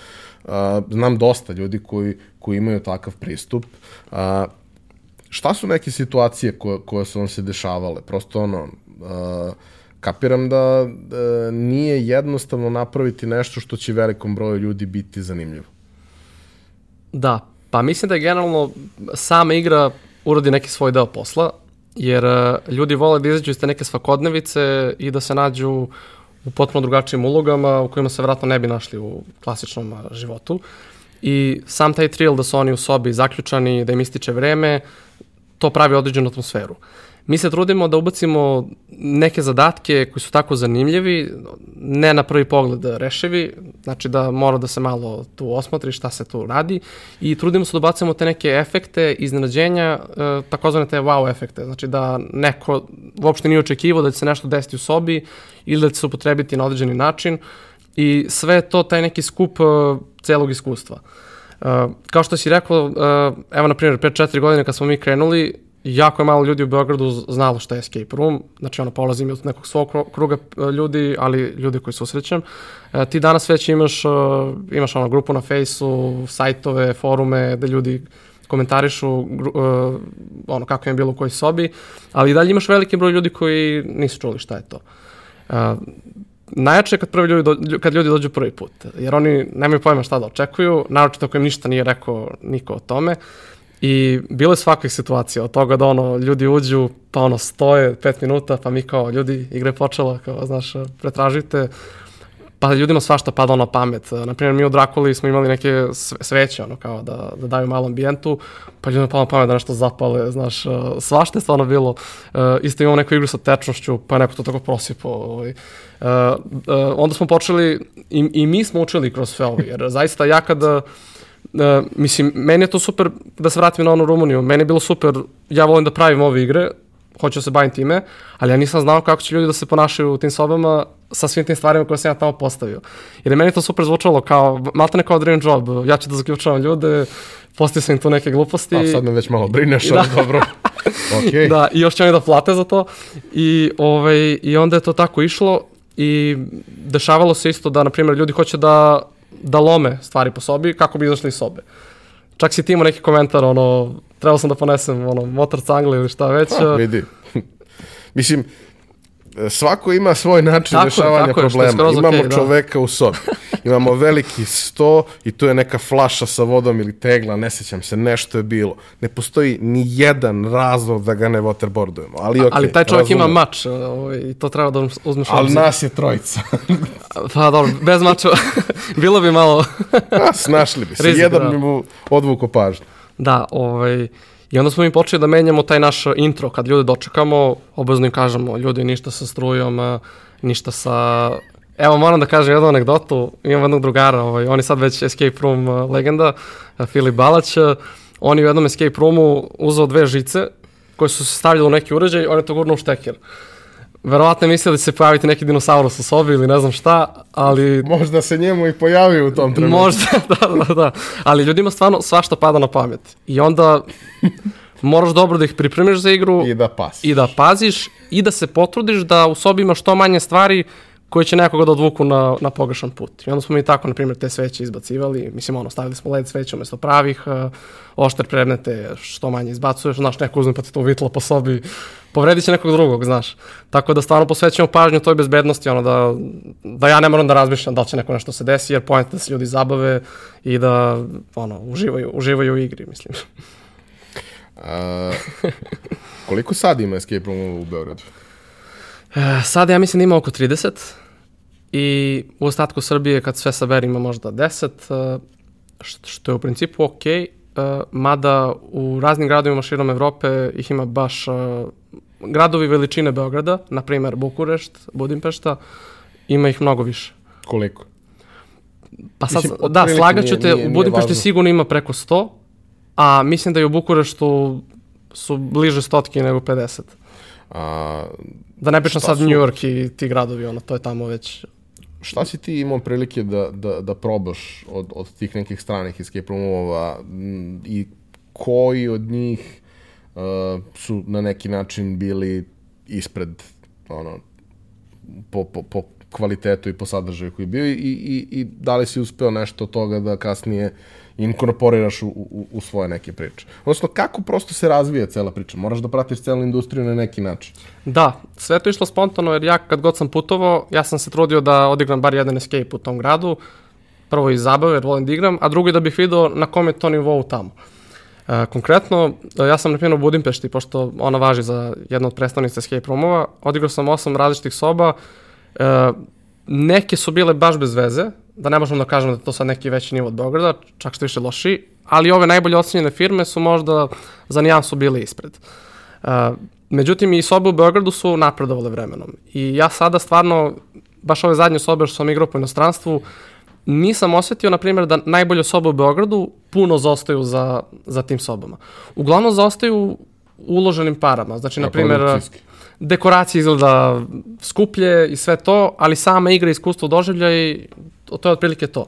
Uh, znam dosta ljudi koji, koji imaju takav pristup. Uh, šta su neke situacije koje, koje su vam se dešavale? Prosto ono, uh, kapiram da uh, nije jednostavno napraviti nešto što će velikom broju ljudi biti zanimljivo. Da, pa mislim da je generalno sama igra uradi neki svoj deo posla, jer e, ljudi vole da izađu iz te neke svakodnevice i da se nađu u potpuno drugačijim ulogama u kojima se vratno ne bi našli u klasičnom a, životu. I sam taj thrill da su oni u sobi zaključani, da im ističe vreme, to pravi određenu atmosferu. Mi se trudimo da ubacimo neke zadatke koji su tako zanimljivi, ne na prvi pogled rešivi, znači da mora da se malo tu osmotri šta se tu radi i trudimo se da ubacimo te neke efekte, iznenađenja, e, takozvane te wow efekte, znači da neko uopšte nije očekivao da će se nešto desiti u sobi ili da će se upotrebiti na određeni način i sve to taj neki skup e, celog iskustva. Uh, kao što si rekao, uh, evo na primjer, pre četiri godine kad smo mi krenuli, jako je malo ljudi u Beogradu znalo šta je escape room, znači ono polazim od nekog svog kru- kruga uh, ljudi, ali ljudi koji susrećem. Uh, ti danas već imaš, uh, imaš ono grupu na fejsu, sajtove, forume, gde ljudi komentarišu uh, ono kako im je bilo u kojoj sobi, ali i dalje imaš veliki broj ljudi koji nisu čuli šta je to. Uh, najjače je kad, prvi ljudi, do, kad ljudi dođu prvi put, jer oni nemaju pojma šta da očekuju, naročito ako im ništa nije rekao niko o tome. I bilo je svakih situacija, od toga da ono, ljudi uđu, pa ono, stoje pet minuta, pa mi kao, ljudi, igra je počela, kao, znaš, pretražite. Pa ljudima svašta pada na pamet. Naprimjer, mi u Drakuli smo imali neke sve- sveće, ono, kao da, da daju malo ambijentu, pa ljudima pada na pamet da nešto zapale, znaš, uh, svašta je stvarno bilo. Uh, isto imamo neku igru sa tečnošću, pa je neko to tako prosipao. Ovaj. Onda smo počeli, i, i mi smo učili kroz sve ovo, jer zaista ja kada, Uh, mislim, meni je to super da se vratim na onu Rumuniju. Meni je bilo super, ja volim da pravim ove igre, hoću da se bavim time, ali ja nisam znao kako će ljudi da se ponašaju u tim sobama sa svim tim stvarima koje sam ja tamo postavio. Jer je meni to super zvučalo kao, malta ne kao dream job, ja ću da zaključavam ljude, postavio sam im tu neke gluposti. A sad me već malo brineš, ali dobro. Okay. Da, i još će oni da plate za to. I, ovaj, I onda je to tako išlo i dešavalo se isto da, na primjer, ljudi hoće da, da lome stvari po sobi kako bi izašli iz sobe. Čak si ti imao neki komentar, ono, trebao sam da ponesem ono, motor cangle ili šta već. Pa, vidi. Mislim, svako ima svoj način Tako je, rešavanja tako je, je problema. skroz Imamo okej, da. čoveka u sobi. Imamo veliki sto i tu je neka flaša sa vodom ili tegla, ne sećam se, nešto je bilo. Ne postoji ni jedan razlog da ga ne waterboardujemo. Ali, okay, ali taj čovjek ima mač ovaj, i to treba da uzmeš Ali obzir. nas je trojica. Pa dobro, bez mača bilo bi malo... nas našli bi se. Rizik, jedan da. bi mu odvuko pažnju. Da, ovaj, i onda smo mi počeli da menjamo taj naš intro. Kad ljude dočekamo, obavezno im kažemo, ljudi, ništa sa strujom, ništa sa... Evo, moram da kažem jednu anegdotu. Imam jednog drugara, ovaj, on je sad već escape room legenda, Filip Balać. On je u jednom escape roomu uzeo dve žice koje su se stavljale u neki uređaj, on je to gurnuo u šteker. Verovatno je mislio da će se pojaviti neki dinosaurus u sobi ili ne znam šta, ali Možda se njemu i pojavi u tom trenutku. Možda, da, da, da. Ali ljudima stvarno svašta pada na pamet. I onda moraš dobro da ih pripremiš za igru I da pas. i da paziš i da se potrudiš da u sobi imaš što manje stvari koje će nekoga da odvuku na, na pogrešan put. I onda smo mi tako, na primjer, te sveće izbacivali. Mislim, ono, stavili smo led sveće umesto pravih, uh, ošter predmete što manje izbacuješ, znaš, neko uzme pa ti to uvitla po sobi, povredit će nekog drugog, znaš. Tako da stvarno posvećujemo pažnju toj bezbednosti, ono, da, da ja ne moram da razmišljam da li će neko nešto se desi, jer pojenta da se ljudi zabave i da, ono, uživaju, uživaju u igri, mislim. A, koliko sad ima escape room u Beogradu? E, Sada ja mislim da ima oko 30 i u ostatku Srbije kad sve sabere ima možda 10, e, št- što je u principu ok, e, mada u raznim gradovima širom Evrope ih ima baš gradovi veličine Beograda, na primer Bukurešt, Budimpešta, ima ih mnogo više. Koliko? Pa sad, Mislim, da, slagaću te, nije- u Budimpešti sigurno ima preko 100, a mislim da i u Bukureštu su bliže stotki nego 50. A, Da ne pričam Šta sad su- New York i ti gradovi, ono, to je tamo već šta si ti imao prilike da, da, da probaš od, od tih nekih stranih escape roomova i koji od njih uh, su na neki način bili ispred ono, po, po, po kvalitetu i po sadržaju koji je bio i, i, i da li si uspeo nešto od toga da kasnije inkorporiraš u, u, u svoje neke priče. Odnosno, kako prosto se razvija cela priča? Moraš da pratiš celu industriju na neki način. Da, sve to išlo spontano jer ja kad god sam putovao, ja sam se trudio da odigram bar jedan escape u tom gradu. Prvo iz zabave jer volim da igram, a drugo je da bih video na kom je to nivou tamo. E, konkretno, e, ja sam na primjer u Budimpešti, pošto ona važi za jednu od predstavnica escape roomova, odigrao sam osam različitih soba, e, neke su bile baš bez veze, da ne možemo da kažemo da to sad neki veći nivo od Beograda, čak što više loši, ali ove najbolje ocenjene firme su možda za nijansu bile ispred. Uh, međutim, i sobe u Beogradu su napredovale vremenom. I ja sada stvarno, baš ove zadnje sobe što sam igrao po inostranstvu, nisam osetio, na primjer, da najbolje sobe u Beogradu puno zaostaju za, za tim sobama. Uglavnom zaostaju uloženim parama. Znači, na primjer, dekoracija izgleda skuplje i sve to, ali sama igra, iskustvo, doživljaj, to, to je otprilike to.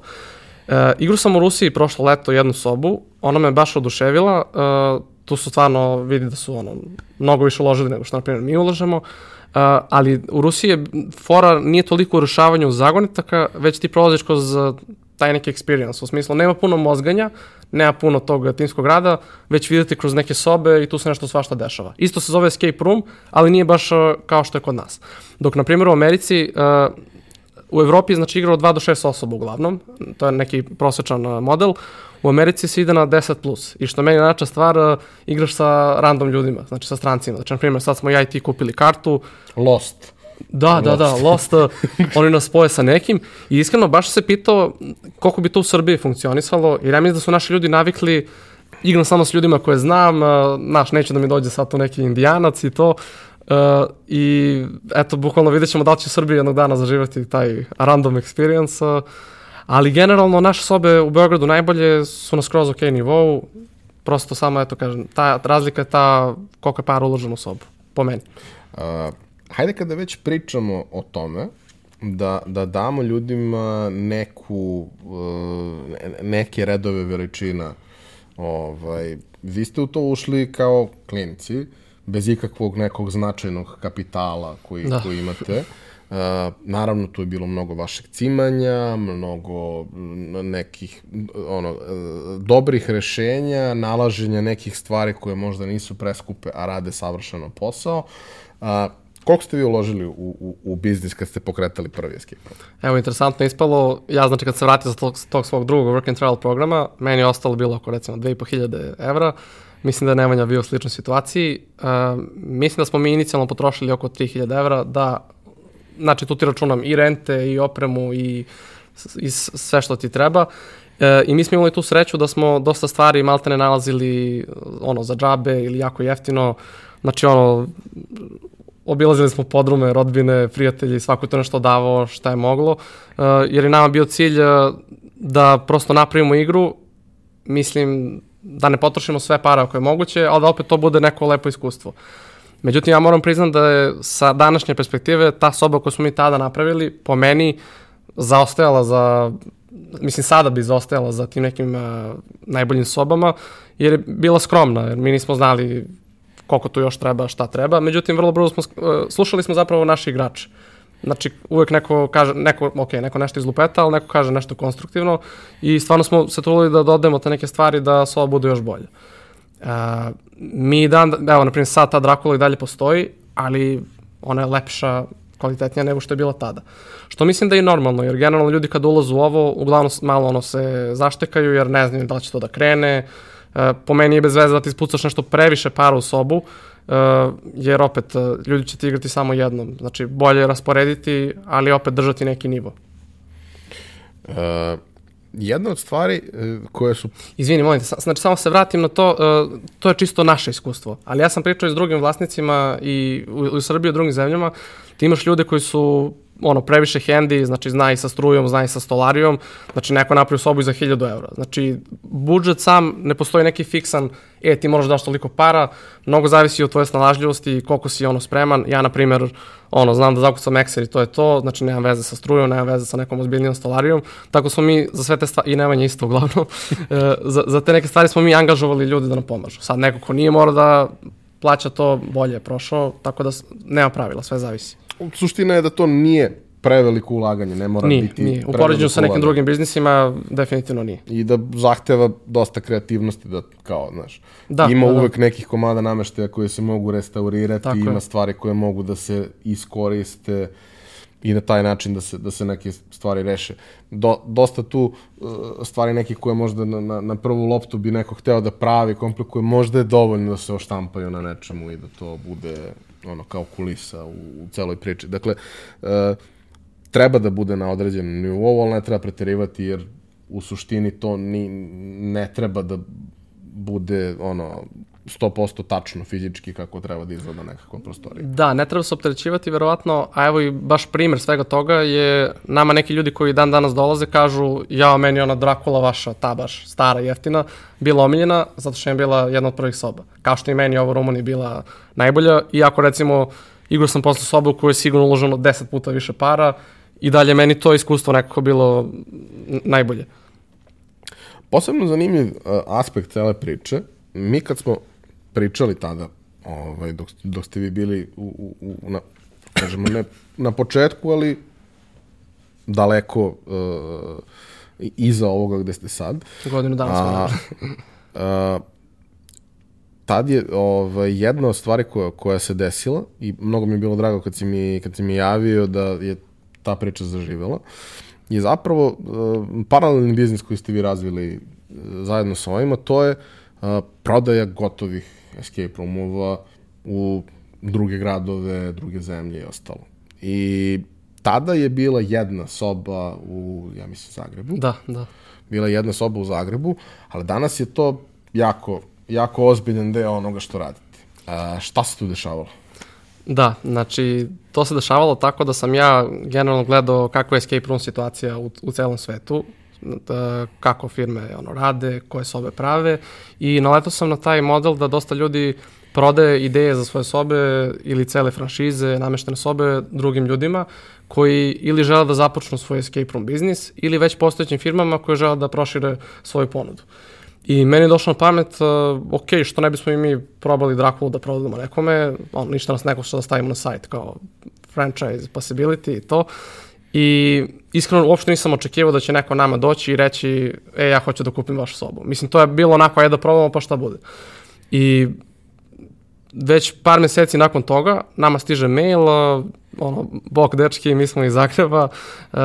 E, igru sam u Rusiji prošlo leto jednu sobu, ona me baš oduševila, e, tu su stvarno, vidi da su ono, mnogo više uložili nego što, na primjer, mi ulažemo, e, ali u Rusiji je fora nije toliko u rešavanju zagonetaka, već ti prolaziš kroz e, taj neki experience, u smislu nema puno mozganja, nema puno tog timskog rada, već vidite kroz neke sobe i tu se nešto svašta dešava. Isto se zove escape room, ali nije baš e, kao što je kod nas. Dok, na primjer, u Americi, e, u Evropi je znači igra od 2 do 6 osoba uglavnom, to je neki prosječan uh, model. U Americi se ide na 10 plus. I što meni nača stvar, igraš sa random ljudima, znači sa strancima. Znači, na primjer, sad smo ja i ti kupili kartu, Lost. Da, da, da, Lost, uh, oni nas spoje sa nekim. I iskreno baš se pitao koliko bi to u Srbiji funkcionisalo, jer ja mislim da su naši ljudi navikli igram samo s ljudima koje znam, znaš, neće da mi dođe sad tu neki indijanac i to, uh, i eto, bukvalno vidjet ćemo da li će u Srbiji jednog dana zaživati taj random experience, uh, ali generalno naše sobe u Beogradu najbolje su na skroz ok nivou, prosto samo, eto, kažem, ta razlika je ta koliko je para uloženo u sobu, po meni. Uh, hajde kada već pričamo o tome, da, da damo ljudima neku, uh, neke redove veličina. Ovaj, vi ste u to ušli kao klinici, bez ikakvog nekog značajnog kapitala koji, da. koji imate. Uh, naravno, tu je bilo mnogo vašeg cimanja, mnogo nekih ono, uh, dobrih rešenja, nalaženja nekih stvari koje možda nisu preskupe, a rade savršeno posao. Uh, Koliko ste vi uložili u, u, u biznis kad ste pokretali prvi escape program? Evo, interesantno ispalo, ja znači kad se vratio za tog, tog svog drugog work and trial programa, meni je ostalo bilo oko recimo 2500 evra, mislim da je Nemanja bio u sličnoj situaciji, uh, mislim da smo mi inicijalno potrošili oko 3000 evra da, znači tu ti računam i rente i opremu i, i sve što ti treba, E, I mi smo imali tu sreću da smo dosta stvari maltene nalazili ono za džabe ili jako jeftino. Znači ono obilazili smo podrume, rodbine, prijatelji, svako to nešto davao šta je moglo, uh, jer je nama bio cilj uh, da prosto napravimo igru, mislim da ne potrošimo sve para ako je moguće, ali da opet to bude neko lepo iskustvo. Međutim, ja moram priznam da je sa današnje perspektive ta soba koju smo mi tada napravili, po meni, zaostajala za, mislim sada bi zaostajala za tim nekim uh, najboljim sobama, jer je bila skromna, jer mi nismo znali koliko tu još treba, šta treba. Međutim, vrlo brzo smo, uh, slušali smo zapravo naši igrače. Znači, uvek neko kaže, neko, ok, neko nešto izlupeta, ali neko kaže nešto konstruktivno i stvarno smo se trudili da dodajemo te neke stvari da soba bude još bolje. Uh, mi dan, evo, na primjer, sad ta Dracula i dalje postoji, ali ona je lepša, kvalitetnija nego što je bila tada. Što mislim da je normalno, jer generalno ljudi kad ulazu u ovo, uglavnom malo ono se zaštekaju, jer ne znaju da li će to da krene, uh, E, po meni je bez veze da ti ispucaš nešto previše para u sobu, uh, jer opet uh, ljudi će ti igrati samo jednom. Znači, bolje je rasporediti, ali opet držati neki nivo. Uh, jedna od stvari koje su... Izvini, molim te, znači samo se vratim na to, uh, to je čisto naše iskustvo, ali ja sam pričao i s drugim vlasnicima i u, u Srbiji i u drugim zemljama, ti imaš ljude koji su ono, previše hendi, znači zna i sa strujom, zna i sa stolarijom, znači neko napravi sobu za 1000 eura. Znači, budžet sam, ne postoji neki fiksan, e, ti moraš daš toliko para, mnogo zavisi od tvoje snalažljivosti i koliko si ono spreman. Ja, na primjer, ono, znam da zakucam ekser i to je to, znači nemam veze sa strujom, nemam veze sa nekom ozbiljnijom stolarijom, tako smo mi za sve te stvari, i Nemanja isto uglavnom, e, za, za te neke stvari smo mi angažovali ljude da nam pomažu. Sad neko ko nije mora da plaća to, bolje je prošao, tako da nema pravila, sve zavisi suština je da to nije preveliko ulaganje, ne mora nije, biti Nije, u poređenju sa nekim ulaganje. drugim biznisima definitivno nije. I da zahteva dosta kreativnosti, da kao, znaš, da, ima da, da. uvek da. nekih komada nameštaja koje se mogu restaurirati, Tako ima je. stvari koje mogu da se iskoriste i na taj način da se, da se neke stvari reše. Do, dosta tu uh, stvari nekih koje možda na, na, na prvu loptu bi neko hteo da pravi, komplikuje, možda je dovoljno da se oštampaju na nečemu i da to bude ono kao kulisa u, u celoj priči. Dakle, uh, treba da bude na određenom nivou, ali ne treba preterivati jer u suštini to ni, ne treba da bude ono 100% tačno fizički kako treba da izgleda nekakva prostorija. Da, ne treba se opterećivati verovatno, a evo i baš primer svega toga je nama neki ljudi koji dan danas dolaze kažu ja, meni ona Drakula vaša, ta baš stara jeftina, bila omiljena zato što je bila jedna od prvih soba. Kao što i meni ovo Rumuni bila najbolja, iako recimo igrao sam posle sobu u kojoj je sigurno uloženo 10 puta više para i dalje meni to iskustvo nekako bilo najbolje. Posebno zanimljiv uh, aspekt cele priče, mi kad smo pričali tada, ovaj, dok, dok ste vi bili u, u, u na, kažemo, ne na početku, ali daleko uh, iza ovoga gde ste sad. Godinu dana smo. A, a, tad je ovaj, jedna od stvari koja, koja se desila i mnogo mi je bilo drago kad si mi, kad si mi javio da je ta priča zaživela, je zapravo uh, paralelni biznis koji ste vi razvili uh, zajedno sa ovima, to je uh, prodaja gotovih escape roomova u druge gradove, druge zemlje i ostalo. I tada je bila jedna soba u, ja mislim, Zagrebu. Da, da. Bila je jedna soba u Zagrebu, ali danas je to jako, jako ozbiljan deo onoga što radite. A, šta se tu dešavalo? Da, znači, to se dešavalo tako da sam ja generalno gledao kakva je escape room situacija u, u celom svetu, da, kako firme ono, rade, koje sobe prave i naletao sam na taj model da dosta ljudi prodaje ideje za svoje sobe ili cele franšize, nameštene sobe drugim ljudima koji ili žele da započnu svoj escape room biznis ili već postojećim firmama koje žele da prošire svoju ponudu. I meni je došlo na pamet, uh, ok, što ne bismo i mi probali Drakulu da prodamo nekome, on, ništa nas neko što da stavimo na sajt kao franchise possibility i to. I iskreno uopšte nisam očekivao da će neko nama doći i reći, e, ja hoću da kupim vašu sobu. Mislim, to je bilo onako, ajde da probamo pa šta bude. I već par meseci nakon toga nama stiže mail, uh, ono, bok dečki, mi smo iz Zagreba, uh,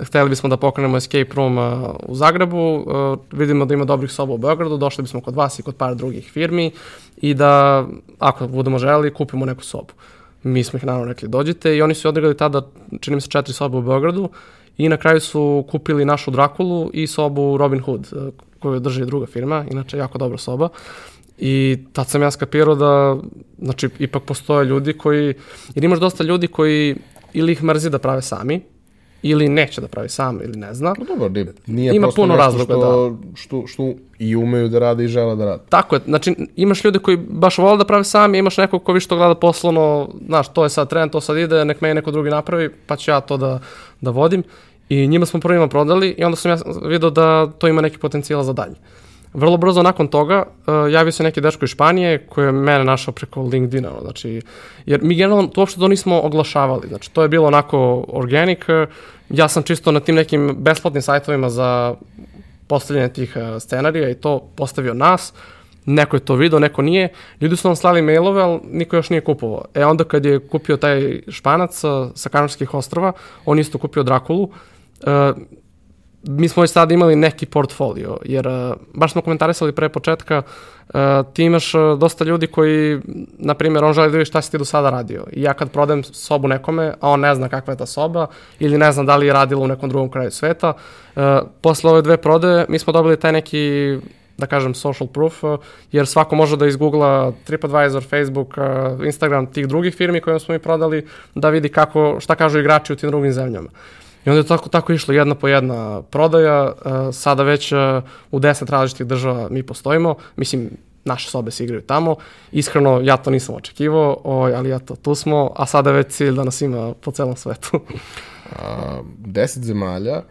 hteli bismo da pokrenemo escape room uh, u Zagrebu, uh, vidimo da ima dobrih soba u Beogradu, došli bismo kod vas i kod par drugih firmi i da, ako budemo želi, kupimo neku sobu. Mi smo ih naravno rekli dođite i oni su odigrali tada, čini mi se, četiri sobe u Beogradu i na kraju su kupili našu Drakulu i sobu Robin Hood, uh, koju drži druga firma, inače jako dobra soba. I tad sam ja skapirao da, znači, ipak postoje ljudi koji, jer imaš dosta ljudi koji ili ih mrzi da prave sami, ili neće da pravi sam, ili ne zna. Pa dobro, nije, nije Ima puno razloga, što, da. što, što i umeju da rade i žele da rade. Tako je, znači imaš ljude koji baš vole da prave sami, imaš nekog ko više to gleda poslovno, znaš, to je sad trend, to sad ide, nek me neko drugi napravi, pa ću ja to da, da vodim. I njima smo prvima prodali i onda sam ja vidio da to ima neki potencijal za dalje. Vrlo brzo nakon toga uh, javio se neki dečko iz Španije koji je mene našao preko LinkedIna, znači, jer mi generalno to uopšte to nismo oglašavali, znači to je bilo onako organic, uh, ja sam čisto na tim nekim besplatnim sajtovima za postavljanje tih uh, scenarija i to postavio nas, neko je to video, neko nije, ljudi su nam slali mailove, ali niko još nije kupovao. E onda kad je kupio taj španac uh, sa Kanarskih ostrova, on isto kupio Drakulu, uh, mi smo već sada imali neki portfolio, jer uh, baš smo komentarisali pre početka, uh, ti imaš uh, dosta ljudi koji, na primjer, on želi da vidi šta si ti do sada radio. I ja kad prodajem sobu nekome, a on ne zna kakva je ta soba, ili ne zna da li je radila u nekom drugom kraju sveta, posle ove dve prodaje mi smo dobili taj neki da kažem social proof, jer svako može da izgoogla TripAdvisor, Facebook, Instagram tih drugih firmi kojima smo mi prodali, da vidi kako, šta kažu igrači u tim drugim zemljama. I onda je tako, tako išlo jedna po jedna prodaja, uh, sada već uh, u deset različitih država mi postojimo, mislim, naše sobe se igraju tamo. Iskreno, ja to nisam očekivao, oj, ali eto, tu smo, a sada je već cilj da nas ima po celom svetu. a, deset zemalja,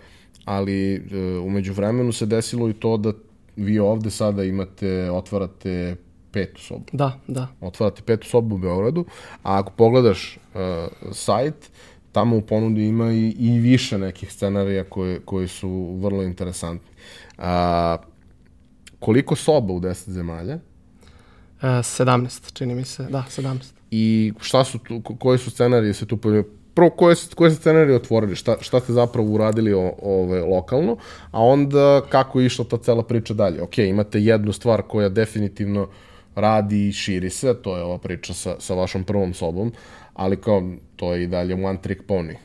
ali uh, umeđu vremenu se desilo i to da vi ovde sada imate, otvarate petu sobu. Da, da. Otvarate petu sobu u Beogradu, a ako pogledaš uh, sajt, tamo u ponudi ima i, i više nekih scenarija koji, koji su vrlo interesantni. A, koliko soba u 10 zemalja? E, 17, čini mi se, da, 17. I šta su tu, ko- koje su scenarije se tu pojavljaju? Prvo, koje, koje ste scenarije otvorili? Šta, šta ste zapravo uradili o, ove, lokalno? A onda kako je išla ta cela priča dalje? Ok, imate jednu stvar koja definitivno radi i širi se, to je ova priča sa, sa vašom prvom sobom, ali kao, to je i dalje one trick pony.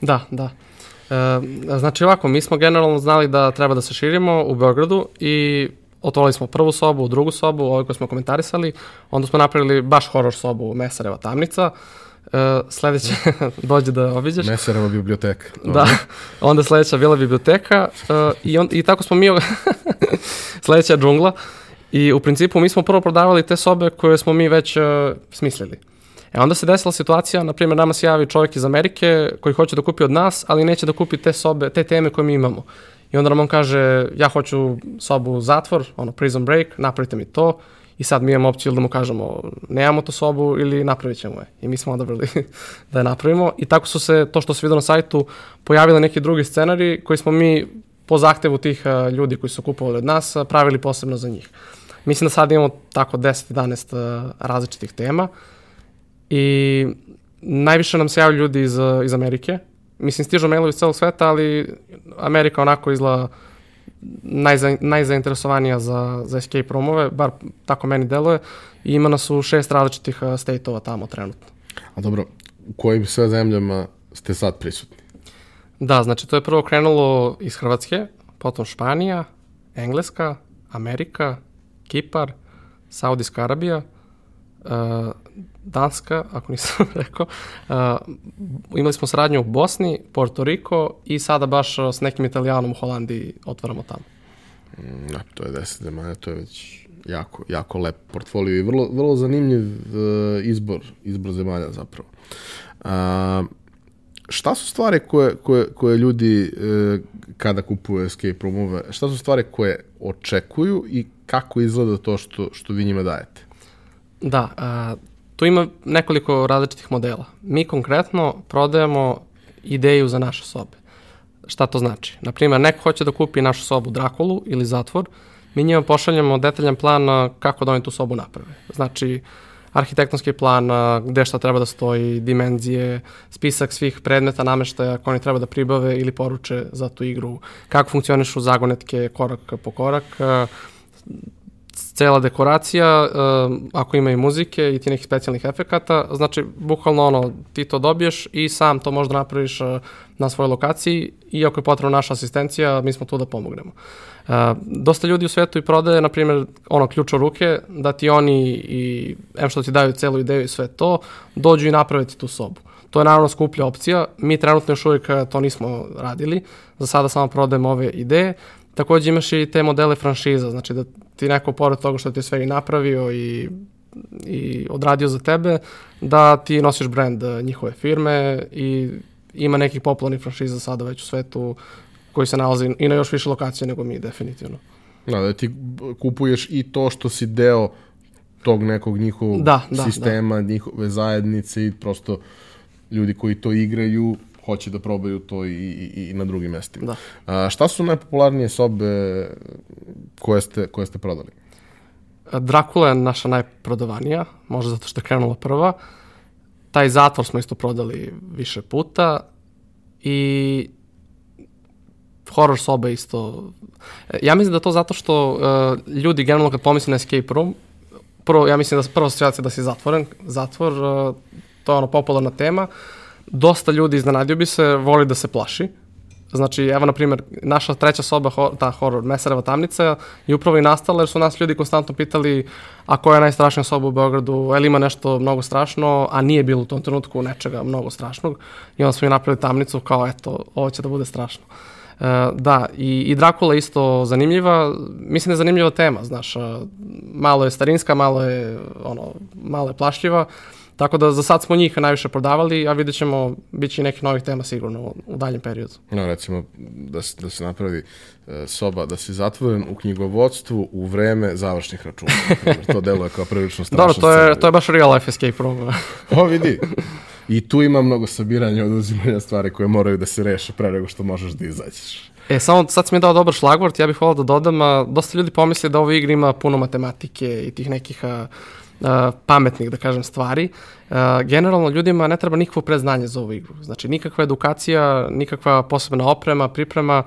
Da, da. E, znači ovako, mi smo generalno znali da treba da se širimo u Beogradu i otvorili smo prvu sobu, drugu sobu, ove koje smo komentarisali, onda smo napravili baš horor sobu Mesareva tamnica, e, sledeće dođe da obiđeš. Meserova biblioteka. Da, onda sledeća bila biblioteka uh, i, on, i tako smo mi, sledeća džungla i u principu mi smo prvo prodavali te sobe koje smo mi već uh, smislili. E onda se desila situacija, na primjer nama se javi čovjek iz Amerike koji hoće da kupi od nas, ali neće da kupi te sobe, te teme koje mi imamo. I onda nam on kaže, ja hoću sobu zatvor, ono prison break, napravite mi to. I sad mi imamo opciju ili da mu kažemo nemamo tu sobu ili napravit ćemo je. I mi smo odabrali da je napravimo. I tako su se, to što se vidio na sajtu, pojavili neki drugi scenari koji smo mi po zahtevu tih uh, ljudi koji su kupovali od nas uh, pravili posebno za njih. Mislim da sad imamo tako 10-11 uh, različitih tema i najviše nam se javljaju ljudi iz, iz Amerike. Mislim, stižu mailovi iz celog sveta, ali Amerika onako izgleda najza, najzainteresovanija za, za escape roomove, bar tako meni deluje. I ima nas u šest različitih uh, state-ova tamo trenutno. A dobro, u kojim sve zemljama ste sad prisutni? Da, znači to je prvo krenulo iz Hrvatske, potom Španija, Engleska, Amerika, Kipar, Saudijska Arabija, uh, Danska, ako nisam rekao. Uh, imali smo saradnju u Bosni, Porto Riko i sada baš s nekim italijanom u Holandiji otvaramo tamo. Mm, da, to je 10 zemalja, to je već jako, jako lep portfolio i vrlo, vrlo zanimljiv uh, izbor, izbor zemalja zapravo. Uh, šta su stvari koje, koje, koje ljudi e, kada kupuju escape roomove, šta su stvari koje očekuju i kako izgleda to što, što vi njima dajete? Da, a, tu ima nekoliko različitih modela. Mi konkretno prodajemo ideju za naše sobe. Šta to znači? Naprimer, neko hoće da kupi našu sobu Drakulu ili zatvor, mi njima pošaljemo detaljan plan kako da oni tu sobu naprave. Znači, arhitektonski plan, gde šta treba da stoji, dimenzije, spisak svih predmeta, nameštaja koje oni treba da pribave ili poruče za tu igru, kako funkcionišu zagonetke korak po korak, cela dekoracija, ako ima i muzike i ti nekih specijalnih efekata, znači bukvalno ono, ti to dobiješ i sam to možda napraviš na svojoj lokaciji i ako je potrebna naša asistencija, mi smo tu da pomognemo. Uh, dosta ljudi u svetu i prodaje, na primjer, ono, ključ u ruke, da ti oni i, em što ti daju celu ideju i sve to, dođu i naprave ti tu sobu. To je naravno skuplja opcija, mi trenutno još uvijek to nismo radili, za sada samo prodajemo ove ideje, takođe imaš i te modele franšiza, znači da ti neko pored toga što ti je sve i napravio i i odradio za tebe, da ti nosiš brand njihove firme i ima nekih popularnih franšiza sada već u svetu koji se nalazi i na još više lokacije nego mi, definitivno. Da, da ti kupuješ i to što si deo tog nekog njihovog da, da, sistema, da. njihove zajednice i prosto ljudi koji to igraju hoće da probaju to i, i, i na drugim mestima. Da. A, šta su najpopularnije sobe koje ste, koje ste prodali? Dracula je naša najprodavanija, možda zato što je krenula prva. Taj zatvor smo isto prodali više puta i horror sobe isto. Ja mislim da to zato što uh, ljudi generalno kad pomisle na escape room, prvo, ja mislim da prvo asocijacija da si zatvoren, zatvor, uh, to je ono popularna tema, dosta ljudi iznenadio bi se, voli da se plaši, Znači, evo, na primjer, naša treća soba, ta horror, Mesareva tamnica, je upravo i nastala jer su nas ljudi konstantno pitali a koja je najstrašnija soba u Beogradu, je li ima nešto mnogo strašno, a nije bilo u tom trenutku nečega mnogo strašnog. I onda smo i napravili tamnicu kao, eto, ovo će da bude strašno. Uh, da, i, i Dracula isto zanimljiva, mislim da je zanimljiva tema, znaš, malo je starinska, malo je, ono, malo je plašljiva, Tako da za sad smo njih najviše prodavali, a vidjet ćemo, bit će i nekih novih tema sigurno u, u daljem periodu. No, recimo, da se, da se napravi e, soba, da si zatvoren u knjigovodstvu u vreme završnih računa. to deluje kao prilično strašno. Dobro, to je, to je baš real life escape room. o, vidi. I tu ima mnogo sabiranja od uzimanja stvari koje moraju da se reše pre nego što možeš da izađeš. E, samo sad si mi dao dobar šlagvort, ja bih volao da dodam, a, dosta ljudi pomisli da ovo igra ima puno matematike i tih nekih a, a, pametnih, da kažem, stvari. A, generalno ljudima ne treba nikakvo predznanje za ovu igru. Znači, nikakva edukacija, nikakva posebna oprema, priprema,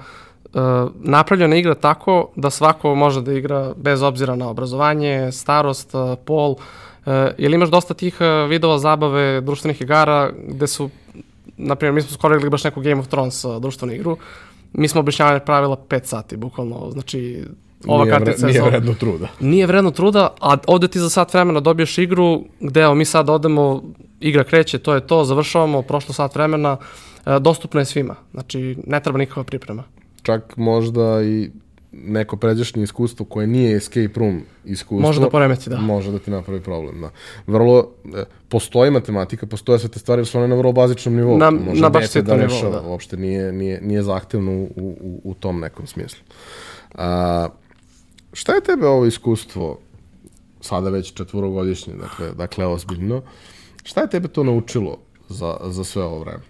Uh, napravljena igra tako da svako može da igra bez obzira na obrazovanje, starost, uh, pol. Uh, jel imaš dosta tih uh, vidova zabave društvenih igara gde su, na primjer, mi smo skoro igrali baš neku Game of Thrones uh, društvenu igru, mi smo objašnjavali pravila 5 sati, bukvalno, znači ova nije kartica vre, nije vredno truda. Nije vredno truda, a ovde ti za sat vremena dobiješ igru gde evo, mi sad odemo, igra kreće, to je to, završavamo, prošlo sat vremena, e, dostupno je svima. Znači, ne treba nikakva priprema. Čak možda i neko pređašnje iskustvo koje nije escape room iskustvo. Može da poremeti, da. Može da ti napravi problem, da. Vrlo, e, postoji matematika, postoje sve te stvari, su one na vrlo bazičnom nivou. Na, može na baš da nivou, da. Uopšte nije, nije, nije zahtevno u, u, u tom nekom smislu. A, Šta je tebe ovo iskustvo, sada već četvorogodišnje, dakle, dakle ozbiljno, šta je tebe to naučilo za, za sve ovo vreme?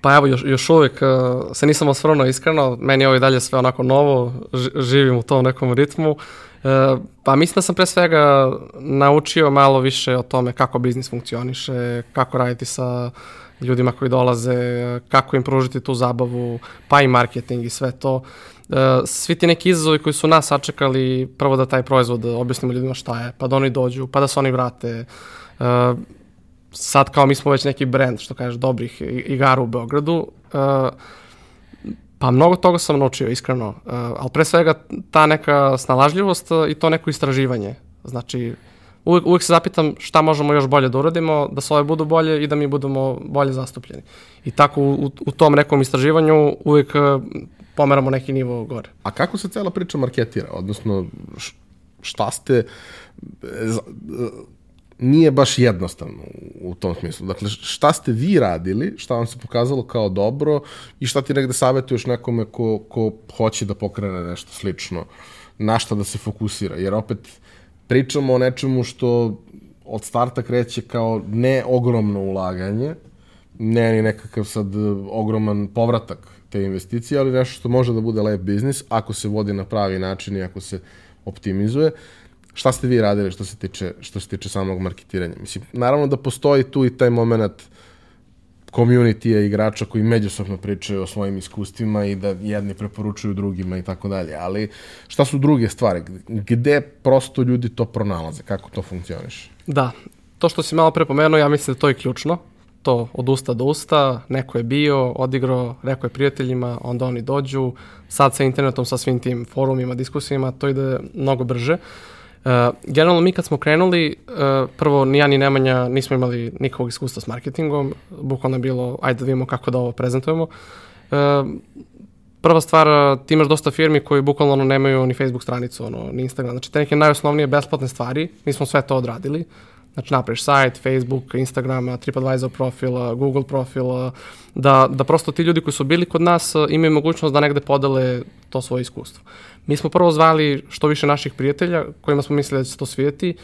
Pa evo, još, još uvijek uh, se nisam osvrnuo iskreno, meni je ovo i dalje sve onako novo, živim u tom nekom ritmu. Uh, pa mislim da sam pre svega naučio malo više o tome kako biznis funkcioniše, kako raditi sa ljudima koji dolaze, kako im pružiti tu zabavu, pa i marketing i sve to. Uh, svi ti neki izazovi koji su nas sačekali, prvo da taj proizvod objasnimo ljudima šta je, pa da oni dođu, pa da se oni vrate. Uh, sad kao mi smo već neki brand, što kažeš, dobrih igara u Beogradu, uh, Pa mnogo toga sam naučio, iskreno. Ali pre svega ta neka snalažljivost i to neko istraživanje. Znači, uvek, uvek se zapitam šta možemo još bolje da uradimo, da svoje budu bolje i da mi budemo bolje zastupljeni. I tako u, u tom nekom istraživanju uvek pomeramo neki nivo gore. A kako se cela priča marketira? Odnosno, šta ste nije baš jednostavno u tom smislu. Dakle, šta ste vi radili, šta vam se pokazalo kao dobro i šta ti negde savjetuješ nekome ko, ko hoće da pokrene nešto slično, na šta da se fokusira. Jer opet pričamo o nečemu što od starta kreće kao ne ogromno ulaganje, ne ni nekakav sad ogroman povratak te investicije, ali nešto što može da bude lep biznis ako se vodi na pravi način i ako se optimizuje. Šta ste vi radili što se tiče, što se tiče samog marketiranja? Mislim, naravno da postoji tu i taj moment community igrača koji međusobno pričaju o svojim iskustvima i da jedni preporučuju drugima i tako dalje. Ali šta su druge stvari? Gde prosto ljudi to pronalaze? Kako to funkcioniše? Da, to što si malo prepomenuo, ja mislim da to je ključno. To od usta do usta, neko je bio, odigrao, rekao je prijateljima, onda oni dođu. Sad sa internetom, sa svim tim forumima, diskusijama, to ide mnogo brže. Uh, generalno mi kad smo krenuli, uh, prvo ni ja ni Nemanja nismo imali nikakvog iskustva s marketingom, bukvalno je bilo ajde da vidimo kako da ovo prezentujemo. Uh, prva stvar, ti imaš dosta firmi koji bukvalno ono, nemaju ni Facebook stranicu, ono, ni Instagram, znači te neke najosnovnije besplatne stvari, mi smo sve to odradili. Znači napraviš sajt, Facebook, Instagram, TripAdvisor profil, Google profil, da, da prosto ti ljudi koji su bili kod nas imaju mogućnost da negde podele to svoje iskustvo. Mi smo prvo zvali što više naših prijatelja kojima smo mislili da će se to svijeti.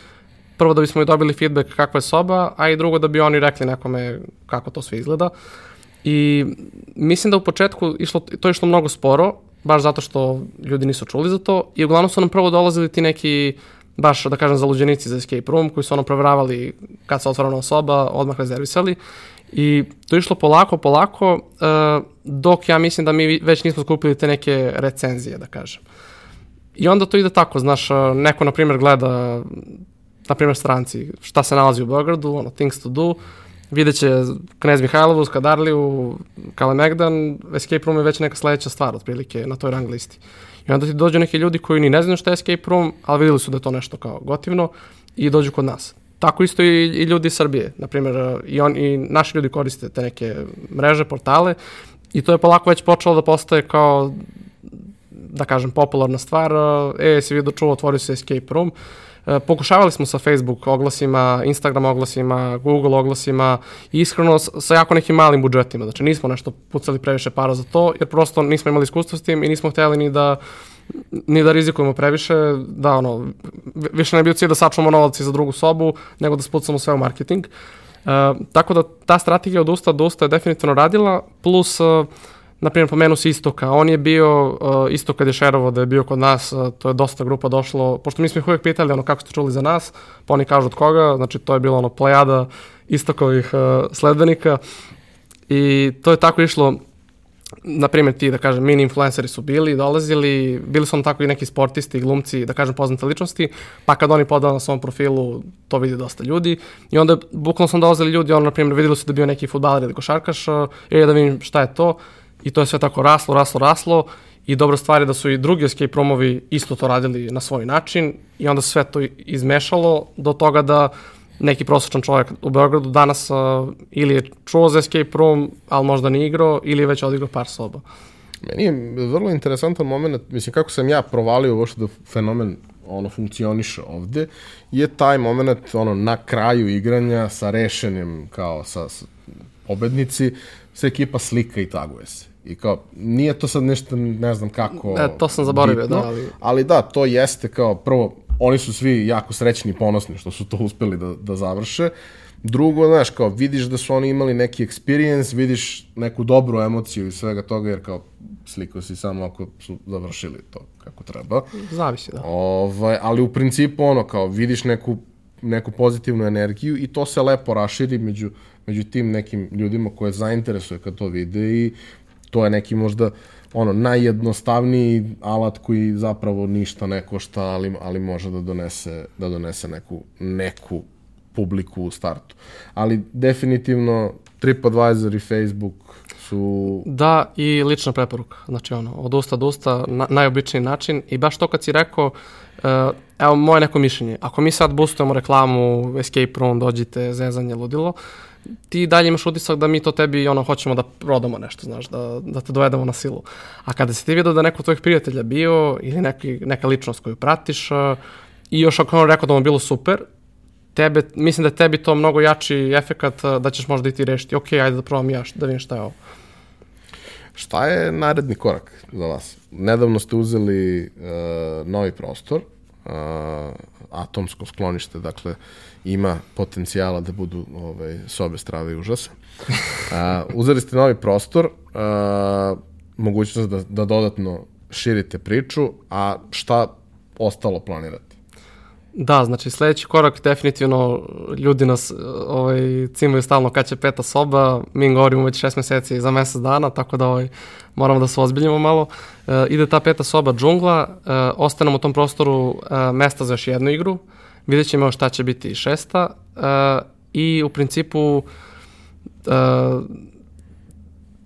Prvo da bismo i dobili feedback kakva je soba, a i drugo da bi oni rekli nekome kako to sve izgleda. I mislim da u početku išlo, to je išlo mnogo sporo, baš zato što ljudi nisu čuli za to i uglavnom su nam prvo dolazili ti neki baš da kažem zaluđenici za escape room koji su ono proveravali kad se otvara soba, odmah rezervisali i to je išlo polako, polako, uh, dok ja mislim da mi već nismo skupili te neke recenzije, da kažem. I onda to ide tako, znaš, neko, na primjer, gleda, na primjer, stranci, šta se nalazi u Beogradu, ono, things to do, vidjet će Knez Mihajlovu, Skadarliju, Kalemegdan, Escape Room je već neka sledeća stvar, otprilike, na toj rang listi. I onda ti dođu neki ljudi koji ni ne znaju šta je Escape Room, ali videli su da je to nešto kao gotivno i dođu kod nas. Tako isto i, i ljudi iz Srbije. Naprimjer, i, on, i naši ljudi koriste te neke mreže, portale i to je polako već počelo da postaje kao da kažem, popularna stvar, e, si vidio čuo, otvorio se escape room, e, pokušavali smo sa Facebook oglasima, Instagram oglasima, Google oglasima i iskreno sa jako nekim malim budžetima. Znači nismo nešto pucali previše para za to jer prosto nismo imali iskustva s tim i nismo htjeli ni da ni da rizikujemo previše, da ono, više ne bio cilj da sačuvamo novac za drugu sobu, nego da spucamo sve u marketing. Uh, tako da ta strategija od usta do usta je definitivno radila, plus uh, na primjer, pomenu se Istoka, on je bio, uh, je šerovo da je bio kod nas, uh, to je dosta grupa došlo, pošto mi smo ih uvijek pitali ono kako ste čuli za nas, pa oni kažu od koga, znači to je bilo ono plejada Istokovih uh, sledbenika. I to je tako išlo, na primjer ti, da kažem, mini influenceri su bili, dolazili, bili su ono tako i neki sportisti, glumci, da kažem, poznate ličnosti, pa kad oni podao na svom profilu, to vidi dosta ljudi. I onda bukvalno sam dolazili ljudi, ono, na primjer, videli su da bio neki futbaler ili košarkaš, uh, i da vidim šta je to, i to je sve tako raslo, raslo, raslo i dobra stvar je da su i drugi escape romovi isto to radili na svoj način i onda sve to izmešalo do toga da neki prosječan čovjek u Beogradu danas uh, ili je čuo za escape room, ali možda ni igrao, ili je već odigrao par soba. Meni je vrlo interesantan moment, mislim kako sam ja provalio uopšte da fenomen ono funkcioniše ovde, je taj moment ono na kraju igranja sa rešenjem kao sa, sa pobednici, se ekipa slika i taguje se. I kao, nije to sad nešto, ne znam kako... E, to sam zaboravio, bitno, da, ali... Ali da, to jeste kao, prvo, oni su svi jako srećni i ponosni što su to uspeli da, da završe. Drugo, znaš, kao, vidiš da su oni imali neki experience, vidiš neku dobru emociju i svega toga, jer kao, slikao si samo ako su završili to kako treba. Zavisi, da. Ovaj, ali u principu, ono, kao, vidiš neku, neku pozitivnu energiju i to se lepo raširi među, među tim nekim ljudima koje zainteresuje kad to vide i to je neki možda ono najjednostavniji alat koji zapravo ništa ne košta, ali, ali može da donese, da donese neku, neku publiku u startu. Ali definitivno TripAdvisor i Facebook su... Da, i lična preporuka. Znači, ono, od usta do usta, na, najobičniji način. I baš to kad si rekao, uh, evo, moje neko mišljenje. Ako mi sad boostujemo reklamu, escape room, dođite, zezanje, ludilo, ti dalje imaš utisak da mi to tebi ono hoćemo da prodamo nešto, znaš, da, da te dovedemo na silu. A kada si ti vidio da neko od tvojih prijatelja bio ili neki, neka ličnost koju pratiš i još ako on rekao da mu bilo super, tebe, mislim da je tebi to mnogo jači efekat da ćeš možda i ti rešiti, ok, ajde da probam ja, da vidim šta je ovo. Šta je naredni korak za vas? Nedavno ste uzeli uh, novi prostor, uh, atomsko sklonište, dakle, ima potencijala da budu ovaj, sobe strave i užasa. Uh, uzeli ste novi prostor, uh, mogućnost da, da dodatno širite priču, a šta ostalo planirate? Da, znači sledeći korak definitivno ljudi nas ovaj, cimaju stalno kad će peta soba, mi govorimo već šest meseci za mesec dana, tako da ovaj, moramo da se ozbiljimo malo. E, ide ta peta soba džungla, e, ostanemo u tom prostoru e, mesta za još jednu igru, vidjet ćemo šta će biti šesta e, i u principu e,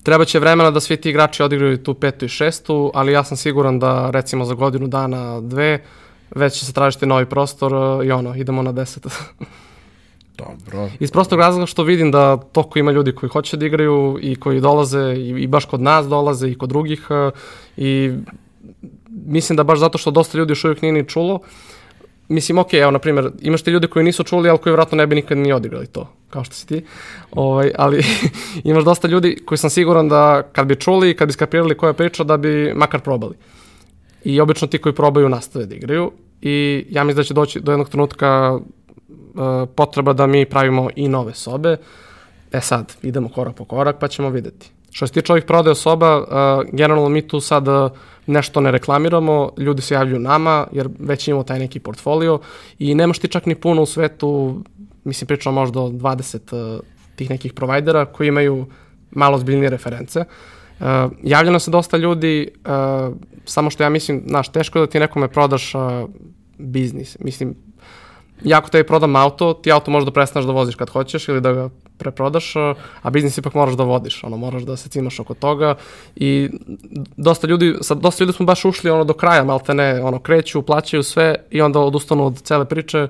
treba će vremena da svi ti igrači odigraju tu petu i šestu, ali ja sam siguran da recimo za godinu dana, dve, već će se tražiti novi prostor uh, i ono, idemo na 10. Dobro. Iz prostog razloga što vidim da toko ima ljudi koji hoće da igraju i koji dolaze i, i baš kod nas dolaze i kod drugih uh, i mislim da baš zato što dosta ljudi još uvijek nije ni čulo, mislim, ok, evo, na primjer, imaš ti ljudi koji nisu čuli, ali koji vjerojatno ne bi nikad ni odigrali to, kao što si ti, ovaj, ali imaš dosta ljudi koji sam siguran da kad bi čuli, kad bi skapirali koja priča, da bi makar probali. I obično ti koji probaju nastave da igraju i ja mislim da će doći do jednog trenutka uh, potreba da mi pravimo i nove sobe. E sad, idemo korak po korak pa ćemo videti. Što se tiče ovih prodaja soba, uh, generalno mi tu sad uh, nešto ne reklamiramo, ljudi se javljaju nama, jer već imamo taj neki portfolio i nemaš ti čak ni puno u svetu, mislim pričamo možda o 20 uh, tih nekih provajdera koji imaju malo zbiljnije reference. Uh, javljeno se dosta ljudi, uh, samo što ja mislim, znaš, teško je da ti nekome prodaš uh, biznis. Mislim, jako tebi prodam auto, ti auto možeš da prestaneš da voziš kad hoćeš ili da ga preprodaš, a biznis ipak moraš da vodiš, ono, moraš da se cimaš oko toga i dosta ljudi, sa dosta ljudi smo baš ušli ono do kraja, malte ne, ono, kreću, plaćaju sve i onda odustanu od cele priče,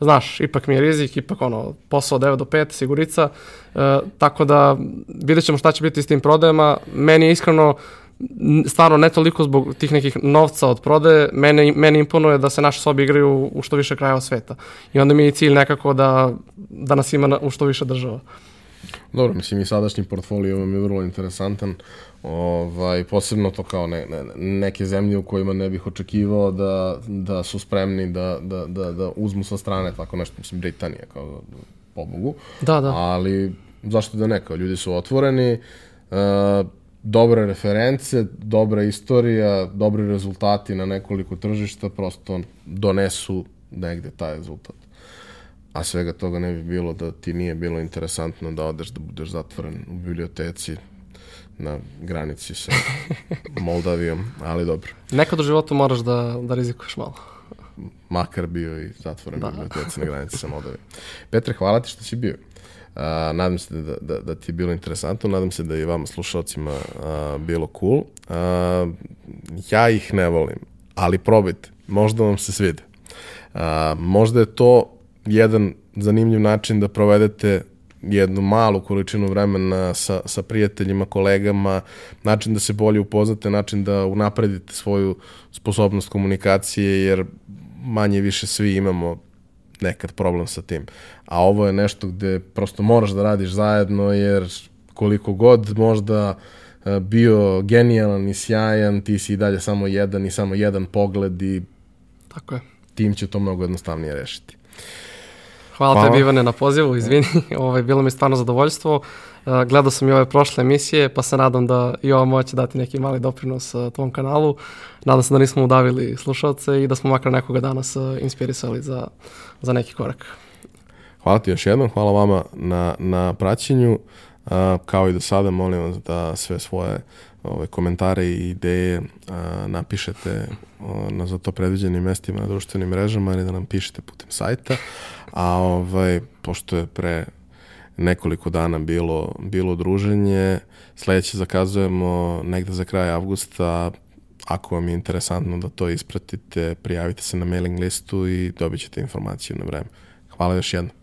znaš, ipak mi je rizik, ipak ono, posao 9 do 5, sigurica, e, tako da vidjet ćemo šta će biti s tim prodajama. Meni je iskreno stvarno ne toliko zbog tih nekih novca od prodaje, mene, meni imponuje da se naše sobe igraju u što više krajeva sveta. I onda mi je cilj nekako da, da nas ima na, u što više država. Dobro, mislim i sadašnji portfolio vam je vrlo interesantan. Ovaj, posebno to kao ne, ne, neke zemlje u kojima ne bih očekivao da, da su spremni da, da, da, da uzmu sa strane tako nešto, mislim Britanija kao pobogu. Da, da. Ali zašto da ne, kao ljudi su otvoreni, uh, dobre reference, dobra istorija, dobri rezultati na nekoliko tržišta prosto donesu negde taj rezultat. A svega toga ne bi bilo da ti nije bilo interesantno da odeš da budeš zatvoren u biblioteci na granici sa Moldavijom, ali dobro. Nekad u životu moraš da, da rizikuješ malo. Makar bio i zatvoren da. u biblioteci na granici sa Moldavijom. Petre, hvala ti što si bio. Uh, nadam se da, da, da ti je bilo interesantno, nadam se da je i vama slušalcima uh, bilo cool. Uh, ja ih ne volim, ali probajte, možda vam se svide. Uh, možda je to jedan zanimljiv način da provedete jednu malu količinu vremena sa, sa prijateljima, kolegama, način da se bolje upoznate, način da unapredite svoju sposobnost komunikacije, jer manje više svi imamo nekad problem sa tim. A ovo je nešto gde prosto moraš da radiš zajedno, jer koliko god možda e, bio genijalan i sjajan, ti si i dalje samo jedan i samo jedan pogled i Tako je. tim će to mnogo jednostavnije rešiti. Hvala, Hvala. tebi Ivane na pozivu, izvini, ovaj, bilo mi stvarno zadovoljstvo. Gledao sam i ove prošle emisije, pa se nadam da i ova moće dati neki mali doprinos tvom kanalu. Nadam se da nismo udavili slušalce i da smo makar nekoga danas inspirisali za, za neki korak. Hvala ti još jednom, hvala vama na, na praćenju. Kao i do sada, molim vas da sve svoje ove, komentare i ideje uh, napišete na za to predviđenim mestima na društvenim mrežama ili da nam pišete putem sajta. A ovaj, pošto je pre nekoliko dana bilo, bilo druženje. Sledeće zakazujemo negde za kraj avgusta. Ako vam je interesantno da to ispratite, prijavite se na mailing listu i dobit ćete informaciju na vreme. Hvala još jednom.